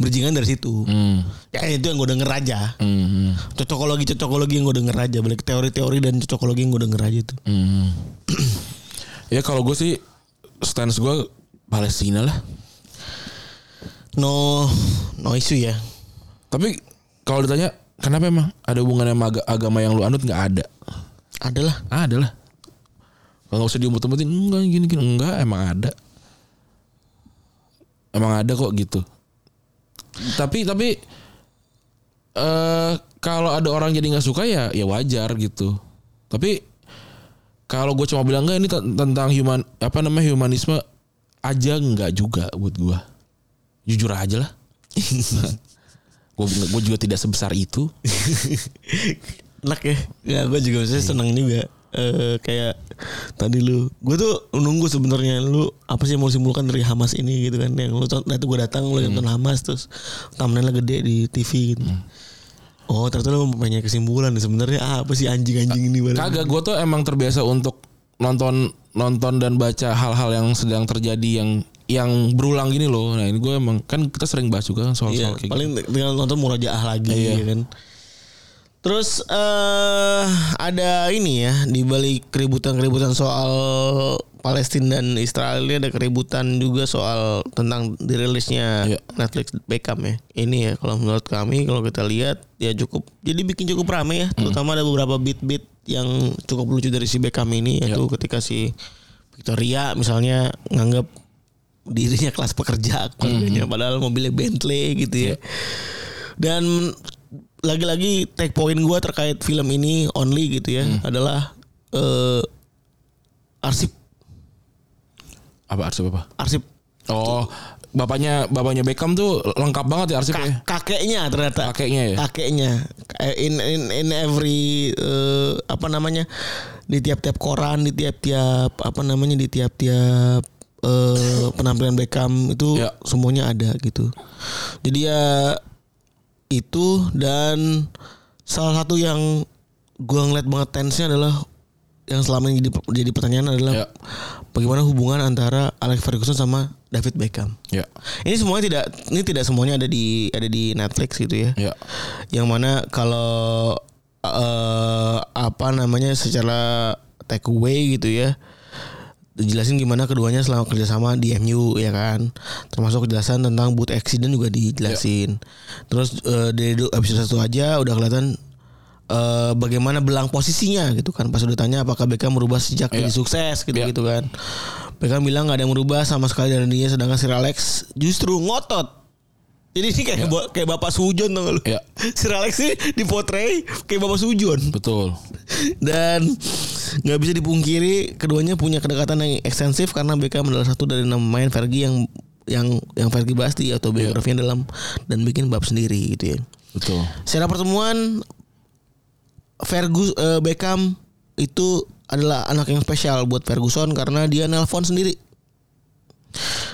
Berjingan dari situ. Hmm. Ya itu yang gue denger aja. Hmm. Hmm. Cocokologi cocokologi yang gue denger aja. Balik teori-teori dan cocokologi yang gue denger aja tuh. Hmm. ya kalau gue sih stance gue Palestina lah. No, no issue ya. Tapi kalau ditanya kenapa emang ada hubungannya sama aga- agama yang lu anut nggak ada? Adalah. Ah, ada lah. Kalau nggak usah diumut-umutin enggak gini gini enggak emang ada. Emang ada kok gitu. Tapi tapi eh kalau ada orang jadi nggak suka ya ya wajar gitu. Tapi kalau gue cuma bilang enggak ini ten- tentang human apa namanya humanisme aja enggak juga buat gue. Jujur aja lah. gue gue juga tidak sebesar itu. Enak ya. Ya gue juga maksudnya seneng juga. Eh kayak tadi lu, gue tuh nunggu sebenarnya lu apa sih yang mau simpulkan dari Hamas ini gitu kan? Yang lu nah, itu gue datang lu nonton Hamas terus thumbnailnya gede di TV gitu. Oh ternyata lu punya kesimpulan sebenarnya ah, apa sih anjing-anjing ini barang. Kagak, gue tuh emang terbiasa untuk nonton nonton dan baca hal-hal yang sedang terjadi yang yang berulang gini loh. Nah ini gue emang kan kita sering bahas juga kan soal-soal Iya, kayak paling tinggal nonton murajaah lagi Iya. ya kan. Terus eh ada ini ya di balik keributan-keributan soal Palestina dan Israel ini ada keributan juga soal tentang dirilisnya Iya. Netflix Beckham ya. Ini ya kalau menurut kami kalau kita lihat ya cukup jadi bikin cukup rame ya. Terutama ada beberapa beat-beat yang cukup lucu dari si Beckham ini yaitu ketika si Victoria misalnya nganggap dirinya kelas pekerja keluarganya padahal mobilnya Bentley gitu ya. Dan lagi-lagi take point gue terkait film ini only gitu ya adalah eh arsip. Apa arsip apa? arsip. Oh, bapaknya bapaknya Beckham tuh lengkap banget ya arsipnya. ka- kakeknya ternyata. Kakeknya ya. kakeknya. Kayak in in in every eh, apa namanya? Di tiap-tiap koran di tiap-tiap apa namanya? Di tiap-tiap eh, penampilan Beckham itu Ya. semuanya ada gitu jadi ya itu dan salah satu yang gua ngeliat banget tensnya adalah yang selama ini jadi jadi pertanyaan adalah Ya. bagaimana hubungan antara Alex Ferguson sama David Beckham Ya. ini semuanya tidak ini tidak semuanya ada di ada di Netflix gitu ya. Ya. Yang mana kalau eh apa namanya secara take away gitu ya. Dijelasin gimana keduanya selama kerjasama di MU ya kan. Termasuk kejelasan tentang boot accident juga dijelasin. Terus eh, dari episode satu aja udah kelihatan eh, bagaimana belang posisinya gitu kan. Pas udah tanya apakah Beckham merubah sejak Iya. jadi sukses gitu Iya. gitu kan. Beckham bilang nggak ada yang merubah sama sekali dari dirinya sedangkan Sir Alex justru ngotot. Jadi ini kayak ba- kayak bapak sujon gak lu? Iya. Sir Alex ini dipotret kayak bapak sujon Betul. dan nggak bisa dipungkiri keduanya punya kedekatan yang ekstensif karena Beckham adalah satu dari enam pemain Fergie yang yang yang Fergie bahas di autobiografinya dalam dan bikin bab sendiri gitu ya. Betul. Secara pertemuan Fergus eh, Beckham itu adalah anak yang spesial buat Ferguson karena dia nelpon sendiri.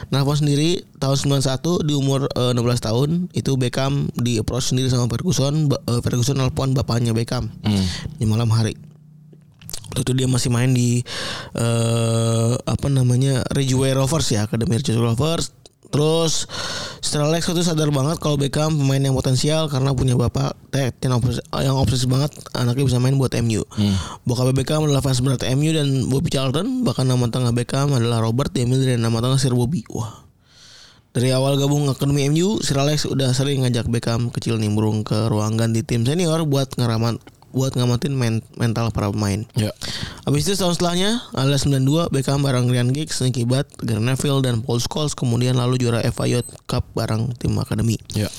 Nelpon sendiri tahun 91 di umur eh, 16 tahun itu Beckham di approach sendiri sama Ferguson. Eh, Ferguson nelpon bapaknya Beckham Hmm. di malam hari. Waktu itu dia masih main di eh apa namanya Ridgeway Rovers ya, Akademi Ridgeway Rovers. Terus setelah Lex itu sadar banget kalau Beckham pemain yang potensial karena punya bapak Ted yang obses- yang obsesif banget anaknya bisa main buat MU. Bokap Beckham adalah fans berat MU dan Bobby Charlton, bahkan nama tengah Beckham adalah Robert diambil dari nama tengah Sir Bobby. Wah. Dari awal gabung Akademi MU, Sir Alex udah sering ngajak Beckham kecil nimbrung ke ruang ganti tim senior buat ngeramat buat ngamatin men- mental para pemain. Ya. Habis itu tahun setelahnya, alias 92, Beckham bareng Ryan Giggs, Nicky Butt, Gary Neville, dan Paul Scholes kemudian lalu juara FA Youth Cup bareng tim akademi. Ya.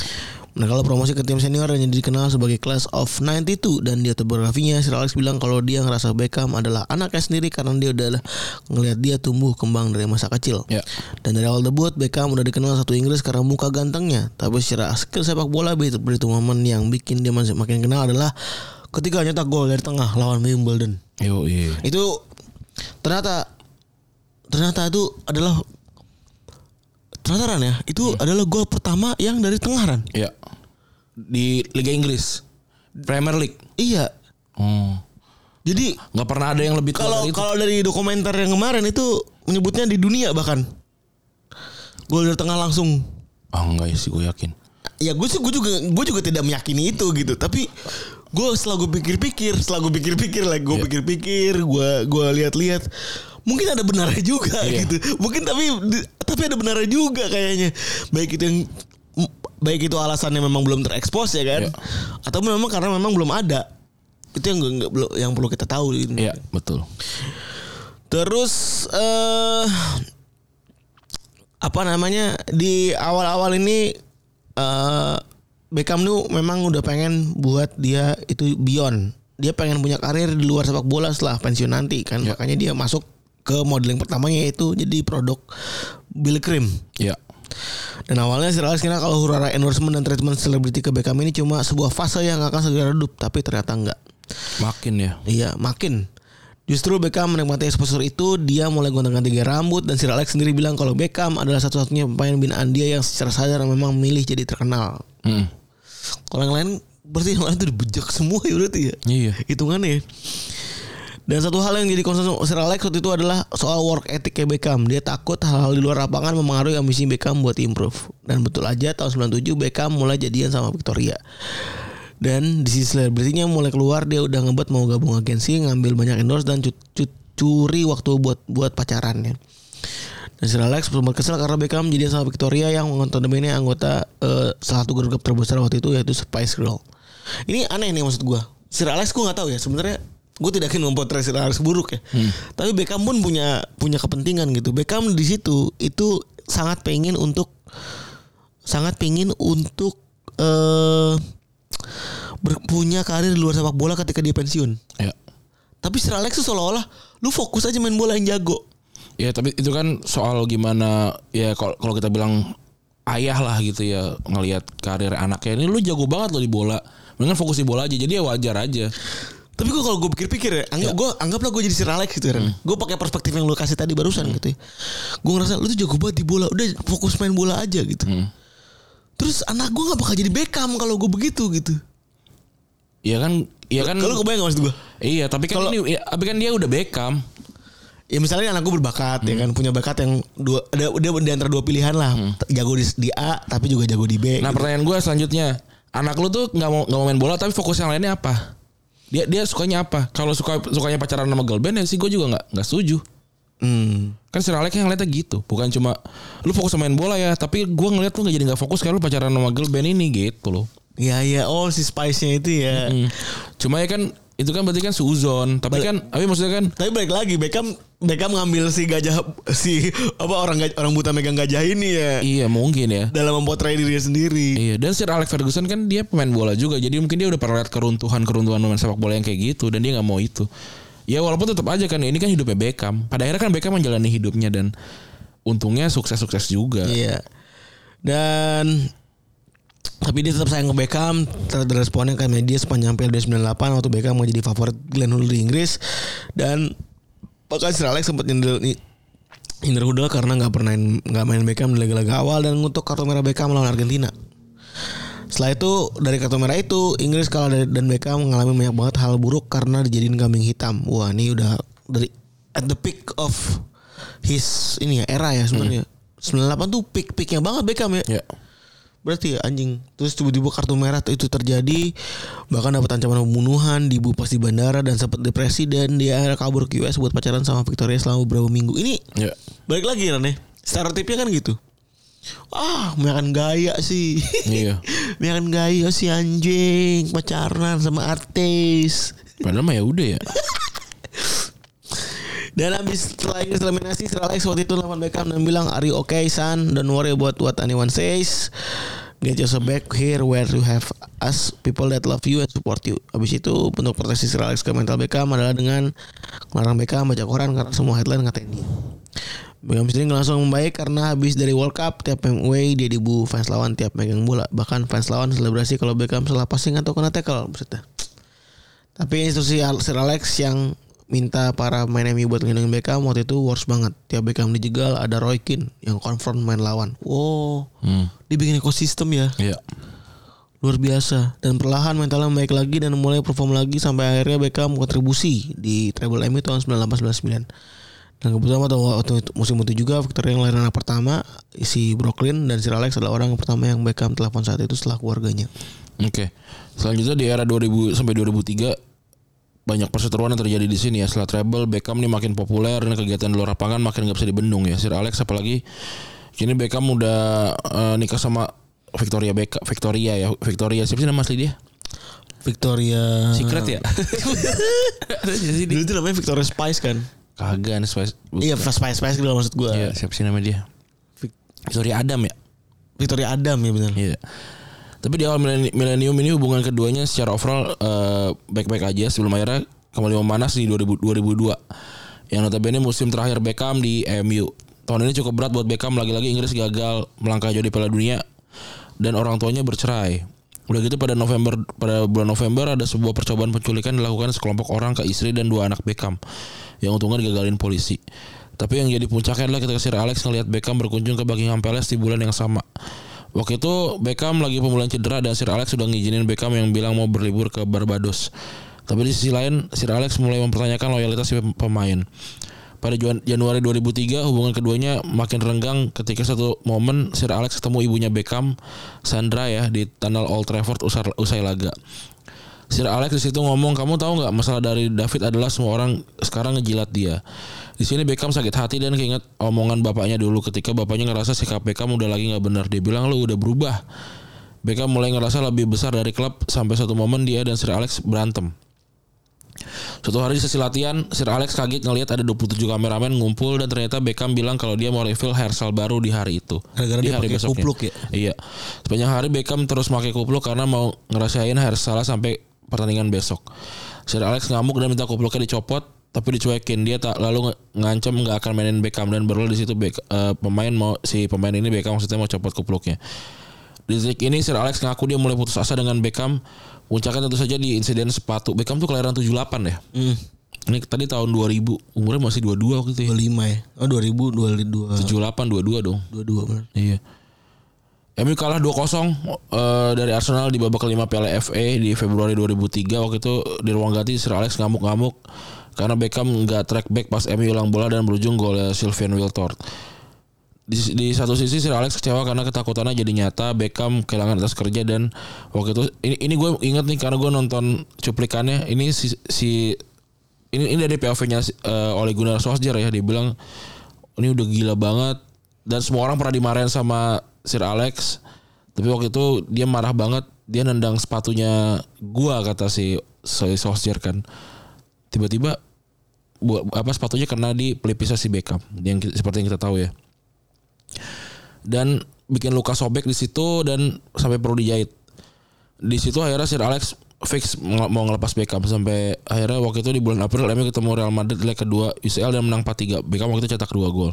Nah kalau promosi ke tim senior hanya dikenal sebagai Class of 92 dan di autobiografinya Sir Alex bilang kalau dia ngerasa Beckham adalah anaknya sendiri karena dia udah ngelihat dia tumbuh kembang dari masa kecil. Ya. Dan dari awal debut Beckham udah dikenal satu Inggris karena muka gantengnya. Tapi secara skill sepak bola begitu begitu momen yang bikin dia makin kenal adalah ketika nyetak gol dari tengah lawan Wimbledon. Yo, iya. Itu ternyata ternyata itu adalah ternyata Ran ya itu adalah gol pertama yang dari tengah Ran. Ya. Di Liga Inggris. Premier League. Iya. Oh. Jadi Nggak pernah ada yang lebih tua kalau dari itu. kalau dari dokumenter yang kemarin itu menyebutnya di dunia bahkan gol dari tengah langsung. Ah enggak ya sih gue yakin. Ya gue sih gue juga gue juga tidak meyakini itu gitu. Tapi gue setelah gue pikir-pikir, setelah gue pikir-pikir lagi, gue Iya. pikir-pikir, gue gue lihat-lihat, mungkin ada benarnya juga Iya. gitu. Mungkin tapi tapi ada benarnya juga kayaknya. Baik itu yang baik itu alasannya memang belum terekspos ya kan, Iya. atau memang karena memang belum ada. Itu yang nggak- belum- yang perlu kita tahu. Gitu. Iya, betul. Terus eh apa namanya di awal-awal ini eh Beckham tuh memang udah pengen buat dia itu beyond. Dia pengen punya karir di luar sepak bola setelah pensiun nanti kan. Ya. Makanya dia masuk ke modeling pertamanya yaitu jadi produk Bill Cream. Iya. Dan awalnya Sir Alex kira kalau huru-hara endorsement dan treatment selebriti ke Beckham ini cuma sebuah fase yang akan segera redup, tapi ternyata enggak. Makin ya. Iya, makin. Justru Beckham menikmati exposure itu, dia mulai gonta-ganti gaya rambut dan Sir Alex sendiri bilang kalau Beckham adalah satu-satunya pemain binaan dia yang secara sadar memang memilih jadi terkenal. Hmm. Kalau yang lain berarti yang lain tuh dibejak semua ya berarti ya. Iya. Hitungannya ya. Dan satu hal yang jadi concern Sir Alex waktu itu adalah soal work ethic Beckham. Dia takut hal-hal di luar lapangan mempengaruhi ambisi Beckham buat improve. Dan betul aja tahun 97 Beckham mulai jadian sama Victoria. Dan di sisi selebritinya mulai keluar dia udah ngebuat mau gabung agensi, ngambil banyak endorse dan cu- cu- curi waktu buat buat pacarannya. Dan Sir Alex sempat kesal karena Beckham jadi sama Victoria yang notabene anggota eh, salah satu grup terbesar waktu itu yaitu Spice Girl. Ini aneh nih maksud gua. Sir Alex gua nggak tahu ya sebenarnya gue tidak ingin memotret Sir Alex buruk ya. Tapi Beckham pun punya punya kepentingan gitu. Beckham di situ itu sangat pengen untuk sangat pengen untuk eh berpunya karir di luar sepak bola ketika dia pensiun. Ya. Tapi Sir Alex tuh seolah-olah lu fokus aja main bola yang jago. Ya tapi itu kan soal gimana ya kalau kita bilang ayah lah gitu ya ngelihat karir anaknya ini lu jago banget lo di bola. Mendingan fokus di bola aja. Jadi ya wajar aja. Tapi gue kalau gue pikir-pikir ya, anggap gue anggaplah gue jadi Sir Alex gitu ya. Gue pakai perspektif yang lu kasih tadi barusan gitu ya. Gue ngerasa lu tuh jago banget di bola, udah fokus main bola aja gitu. Terus anak gue gak bakal jadi Beckham kalau gue begitu gitu. Iya kan Iya kan Kalau kebayang gak maksud gue? Iya tapi kan Kalau- ini ya, tapi kan dia udah Beckham. Ya misalnya anak gue berbakat ya kan punya bakat yang dua ada dia di antara dua pilihan lah jago di, di A tapi juga jago di B. Nah gitu. pertanyaan gue selanjutnya anak lu tuh nggak mau nggak mau main bola tapi fokus yang lainnya apa? Dia dia sukanya apa? Kalau suka sukanya pacaran sama girl band ya sih gue juga nggak nggak setuju. Hmm. Kan Sir Alex yang ngeliatnya gitu, bukan cuma lu fokus sama main bola ya, tapi gue ngeliat lu nggak jadi nggak fokus kalau lu pacaran sama girl band ini gitu loh. Ya ya oh si Spice-nya itu ya. Hmm. Cuma ya kan itu kan berarti kan suzon, tapi kan tapi maksudnya kan Tapi balik lagi Beckham Beckham ngambil si gajah si apa orang gaj- orang buta megang gajah ini ya iya mungkin ya. dalam mempotret dirinya sendiri. Iya dan Sir Alex Ferguson kan dia pemain bola juga jadi mungkin dia udah pernah lihat keruntuhan keruntuhan pemain sepak bola yang kayak gitu dan dia nggak mau itu. Ya walaupun tetap aja kan ini kan hidupnya Beckham. Pada akhirnya kan Beckham menjalani hidupnya dan untungnya sukses-sukses juga. Iya. Dan tapi dia tetap sayang ke Beckham responnya ke media sepanjang Piala Dunia 98 waktu Beckham menjadi favorit Glenn Hoddle di Inggris dan bahkan Sir Alex sempat nyindir nyindir Hoddle karena nggak pernah nggak main Beckham di laga-laga awal dan untuk kartu merah Beckham melawan Argentina. Setelah itu dari kartu merah itu Inggris kalah dari- dan Beckham mengalami banyak banget hal buruk karena dijadiin kambing hitam. Wah ini udah dari at the peak of his ini ya era ya sebenarnya. 98 tuh peak-peaknya banget Beckham ya. Ya. Berarti ya anjing. Terus tiba-tiba kartu merah itu terjadi, bahkan dapat ancaman pembunuhan, dibupas di bandara dan sempat depresi dan dia akhirnya kabur ke US buat pacaran sama Victoria selama beberapa minggu. Ini Ya. balik lagi Ran ya. Stereotipnya kan gitu. Ah, makan gaya sih. Iya. makan gaya sih anjing, pacaran sama artis. Padahal mah ya udah ya. Dan habis setelah Inggris eliminasi Sir Alex waktu itu telepon Beckham dan bilang Are you okay son? Don't worry about what anyone says Get yourself back here where you have us People that love you and support you Habis itu bentuk proteksi Sir Alex ke mental Beckham adalah dengan Melarang Beckham baca koran karena semua headline ngatain dia Beckham sendiri langsung membaik karena habis dari World Cup tiap away dia dibu fans lawan tiap megang bola bahkan fans lawan selebrasi kalau Beckham salah passing atau kena tackle maksudnya. Tapi instruksi Sir Alex yang minta para main MU buat ngelindungin Beckham waktu itu worse banget. Tiap Beckham dijegal ada Roy Keane yang konfront main lawan. Wow, Hmm. dibikin ekosistem ya Iya. luar biasa. Dan perlahan mentalnya membaik lagi dan mulai perform lagi sampai akhirnya Beckham kontribusi di treble MU tahun 98-99. Dan kebetulan waktu, waktu itu- musim itu juga Victoria yang lahir anak pertama si Brooklyn dan Sir Alex adalah orang yang pertama yang Beckham telepon saat itu setelah keluarganya. Oke. Selanjutnya di era 2000 sampai 2003 banyak perseteruan yang terjadi di sini ya. Setelah treble Beckham nih makin populer dan kegiatan di luar lapangan makin nggak bisa dibendung ya. Sir Alex apalagi kini Beckham udah eh, nikah sama Victoria Beckham Victoria ya. Victoria siapa sih nama asli dia? Victoria Secret ya? Dulu itu namanya Victoria Spice kan? Kagak nih Spice. Iya, Spice Spice gitu maksud gue. Iya, siapa sih nama dia? Victoria Adam ya? Victoria Adam ya benar. Iya. Tapi di awal mileni- milenium ini hubungan keduanya secara overall eh, baik-baik aja sebelum akhirnya kembali memanas di 2000, 2002. Yang notabene musim terakhir Beckham di MU. Tahun ini cukup berat buat Beckham lagi-lagi Inggris gagal melangkah jauh di Piala Dunia dan orang tuanya bercerai. Udah gitu pada November pada bulan November ada sebuah percobaan penculikan dilakukan sekelompok orang ke istri dan dua anak Beckham yang untungnya digagalin polisi. Tapi yang jadi puncaknya adalah ketika Sir Alex ngelihat Beckham berkunjung ke Buckingham Palace di bulan yang sama. Waktu itu Beckham lagi pemulihan cedera dan Sir Alex sudah ngizinin Beckham yang bilang mau berlibur ke Barbados. Tapi di sisi lain Sir Alex mulai mempertanyakan loyalitas si pemain. Pada Jan- Januari 2003 hubungan keduanya makin renggang ketika satu momen Sir Alex ketemu ibunya Beckham, Sandra ya di tunnel Old Trafford usai laga. Sir Alex di situ ngomong, kamu tahu nggak masalah dari David adalah semua orang sekarang ngejilat dia. Di sini Beckham sakit hati dan keinget omongan bapaknya dulu ketika bapaknya ngerasa sikap Beckham udah lagi nggak benar. Dia bilang lu udah berubah. Beckham mulai ngerasa lebih besar dari klub sampai satu momen dia dan Sir Alex berantem. Suatu hari di sesi latihan, Sir Alex kaget ngelihat ada 27 kameramen ngumpul dan ternyata Beckham bilang kalau dia mau reveal hairstyle baru di hari itu. Gara-gara di dia pakai kupluk ya? Iya. Sepanjang hari Beckham terus pakai kupluk karena mau ngerasain hairstyle sampai pertandingan besok. Sir Alex ngamuk dan minta kupluknya dicopot tapi dicuekin dia tak lalu ngancam nggak akan mainin Beckham dan baru di situ Beck- eh, pemain mau si pemain ini Beckham maksudnya mau copot kupluknya. Di detik ini Sir Alex ngaku dia mulai putus asa dengan Beckham. Puncaknya tentu saja di insiden sepatu. Beckham tuh kelahiran 78 ya. Hmm. Ini tadi tahun 2000. Umurnya masih 22 waktu itu ya. 25 ya. Oh 2000 22 78 22 dong. 22 benar. Iya. MU kalah 2-0 eh, dari Arsenal di babak kelima Piala FA di Februari 2003 waktu itu di ruang ganti Sir Alex ngamuk-ngamuk karena Beckham nggak track back pas MU hilang bola dan berujung gol Sylvain Wiltord. Di, di satu sisi Sir Alex kecewa karena ketakutannya jadi nyata Beckham kehilangan atas kerja dan waktu itu ini ini gue inget nih karena gue nonton cuplikannya ini si, si ini ini dari POV-nya eh, Ole Gunnar Solskjaer ya dia bilang ini udah gila banget dan semua orang pernah dimarahin sama Sir Alex. Tapi waktu itu dia marah banget. Dia nendang sepatunya gua kata si si Solskjaer kan. Tiba-tiba buat apa sepatunya kena di pelipisnya si Beckham. Yang seperti yang kita tahu ya. Dan bikin luka sobek di situ dan sampai perlu dijahit. Di situ akhirnya Sir Alex fix mau ngelepas Beckham. Sampai akhirnya waktu itu di bulan April MU ketemu Real Madrid leg kedua UCL dan menang 4-3 Beckham waktu itu cetak 2 gol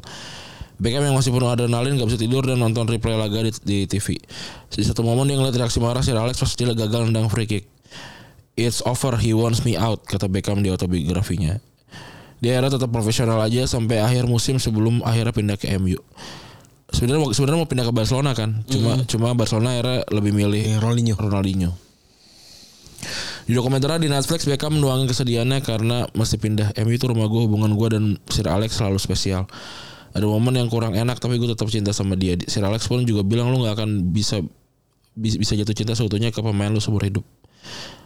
Beckham yang masih penuh adrenalin gak bisa tidur dan nonton replay laga di, di TV di satu momen dia ngeliat reaksi marah Sir Alex pas dia gagal nendang free kick It's over he wants me out kata Beckham di autobiografinya dia akhirnya tetap profesional aja sampai akhir musim sebelum akhirnya pindah ke MU sebenarnya sebenarnya mau pindah ke Barcelona kan cuma cuma Barcelona akhirnya lebih milih Eh, Ronaldinho. Ronaldinho. Di dokumenter di Netflix Beckham menuangkan kesedihannya karena mesti pindah. MU itu rumah gue, hubungan gue dan Sir Alex selalu spesial. Ada momen yang kurang enak tapi gue tetap cinta sama dia. Sir Alex pun juga bilang lu nggak akan bisa bis- bisa jatuh cinta seutuhnya ke pemain lu seumur hidup.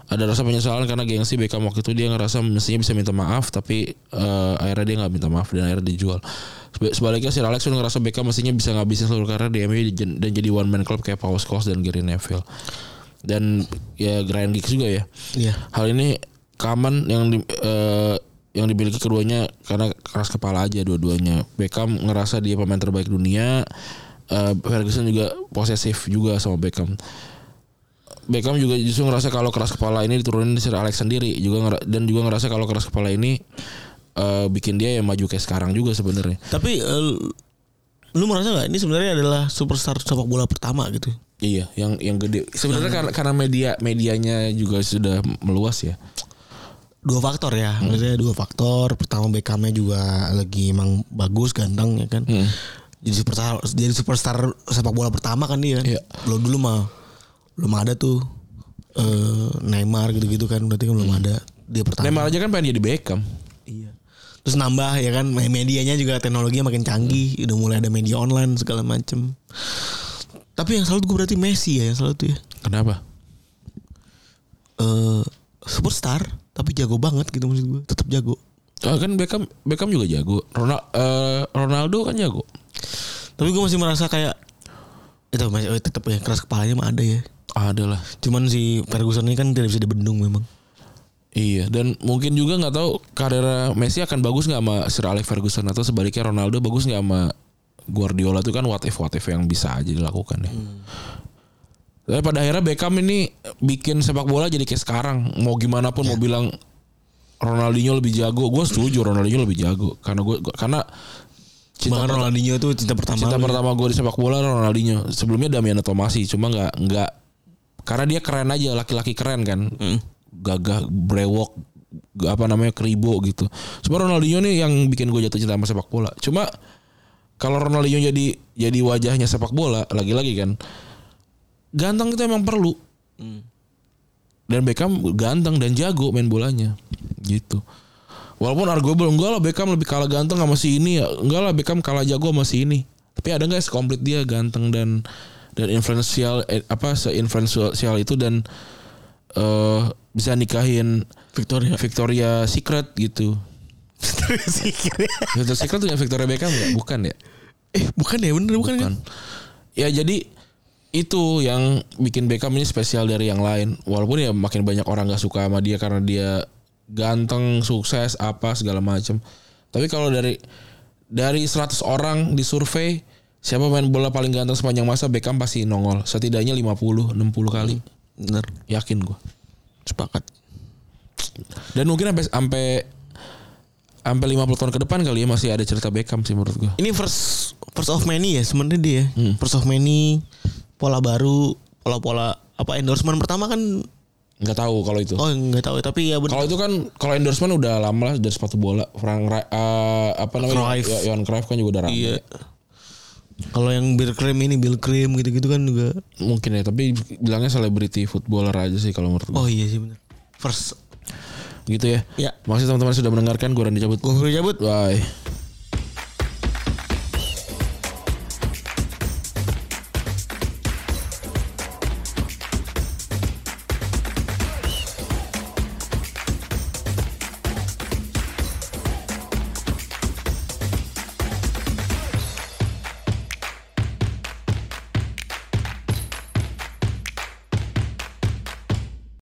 Ada rasa penyesalan karena gengsi Beckham waktu itu dia ngerasa mestinya bisa minta maaf tapi eh, akhirnya dia nggak minta maaf dan akhirnya dijual. Seba- Sebaliknya Sir Alex pun ngerasa Beckham mestinya bisa ngabisin seluruh karir di MU dan dan jadi one man club kayak Paul Scholes dan Gary Neville. Dan ya Ryan Giggs juga ya. Iya. Hal ini common yang di, eh, yang dimiliki keduanya karena keras kepala aja dua-duanya. Beckham ngerasa dia pemain terbaik dunia. eh, Ferguson juga posesif juga sama Beckham. Beckham juga justru ngerasa kalau keras kepala ini diturunin di Sir Alex sendiri juga dan juga ngerasa kalau keras kepala ini eh, bikin dia yang maju kayak sekarang juga sebenarnya. Tapi eh, lu merasa nggak ini sebenarnya adalah superstar sepak bola pertama gitu? Iya, yang yang gede. Sebenarnya karena karena media medianya juga sudah meluas ya. Dua faktor ya, maksudnya dua faktor. Pertama Beckhamnya juga lagi emang bagus, ganteng ya kan. Jadi superstar, jadi superstar sepak bola pertama kan dia. Iya. Belum dulu mah belum ada tuh eh, Neymar gitu-gitu kan berarti kan belum ada dia pertama. Neymar aja kan pengen jadi Beckham. Iya. Terus nambah ya kan medianya juga teknologinya makin canggih, udah mulai ada media online segala macem. Tapi yang selalu gue berarti Messi ya yang selalu tuh ya. Kenapa? Eh superstar tapi jago banget gitu maksud gue, tetap jago. Ah, kan Beckham Beckham juga jago. Ronaldo, Ronaldo kan jago. Tapi gue masih merasa kayak itu masih eh, tetap ya keras kepalanya mah ada ya. Ada lah. Cuman si Ferguson ini kan tidak bisa dibendung memang. Iya dan mungkin juga nggak tahu karir Messi akan bagus nggak sama Sir Alex Ferguson atau sebaliknya Ronaldo bagus nggak sama Guardiola itu kan what if what if yang bisa aja dilakukan ya. Tapi pada akhirnya Beckham ini bikin sepak bola jadi kayak sekarang mau gimana pun mau bilang Ronaldinho lebih jago, gue setuju Ronaldinho lebih jago karena gue karena cinta Bahkan Ronaldinho tuh cinta pertama. cinta ya. pertama gue di sepak bola Ronaldinho. Sebelumnya Damiano Tomasi, cuma nggak nggak karena dia keren aja, laki-laki keren kan, gagah, brewok, apa namanya keribo gitu. Cuma Ronaldinho nih yang bikin gue jatuh cinta sama sepak bola. Cuma kalau Ronaldinho jadi jadi wajahnya sepak bola, lagi-lagi kan, ganteng itu emang perlu. Dan Beckham ganteng dan jago main bolanya, gitu. Walaupun arguable enggak lah Beckham lebih kalah ganteng sama si ini ya. Enggak lah Beckham kalah jago sama si ini. Tapi ada nggak sekomplit dia ganteng dan dan influential eh, apa seinfluential itu dan eh bisa nikahin Victoria. Victoria Secret gitu. Victoria Secret tuh Victoria Beckham enggak? Bukan ya? eh bukan ya bener bukan, kan? Bukan. Ya jadi itu yang bikin Beckham ini spesial dari yang lain. Walaupun ya makin banyak orang gak suka sama dia karena dia ganteng, sukses, apa segala macam. Tapi kalau dari dari 100 orang di survei siapa main bola paling ganteng sepanjang masa Beckham pasti nongol. Setidaknya 50, 60 kali. Bener. Yakin gua. Sepakat. Dan mungkin sampai sampai sampai 50 tahun ke depan kali ya masih ada cerita Beckham sih menurut gua. Ini first first of many ya sebenarnya dia. First of many pola baru, pola-pola apa endorsement pertama kan Nggak tahu kalau itu. oh nggak tahu tapi ya bener. Kalau itu kan kalau endorsement udah lama lah dari sepatu bola. Frank Ra- eh, apa namanya? Cruyff. Ya, Johan Cruyff kan juga udah lama. Iya. Kalau yang Bill Cream ini Bill Cream gitu-gitu kan juga. Mungkin ya, tapi bilangnya selebriti footballer aja sih kalau menurut gue. Oh iya sih bener. First. Gitu ya. Ya. Makasih teman-teman sudah mendengarkan. Gue Randy cabut. Gue cabut. Bye.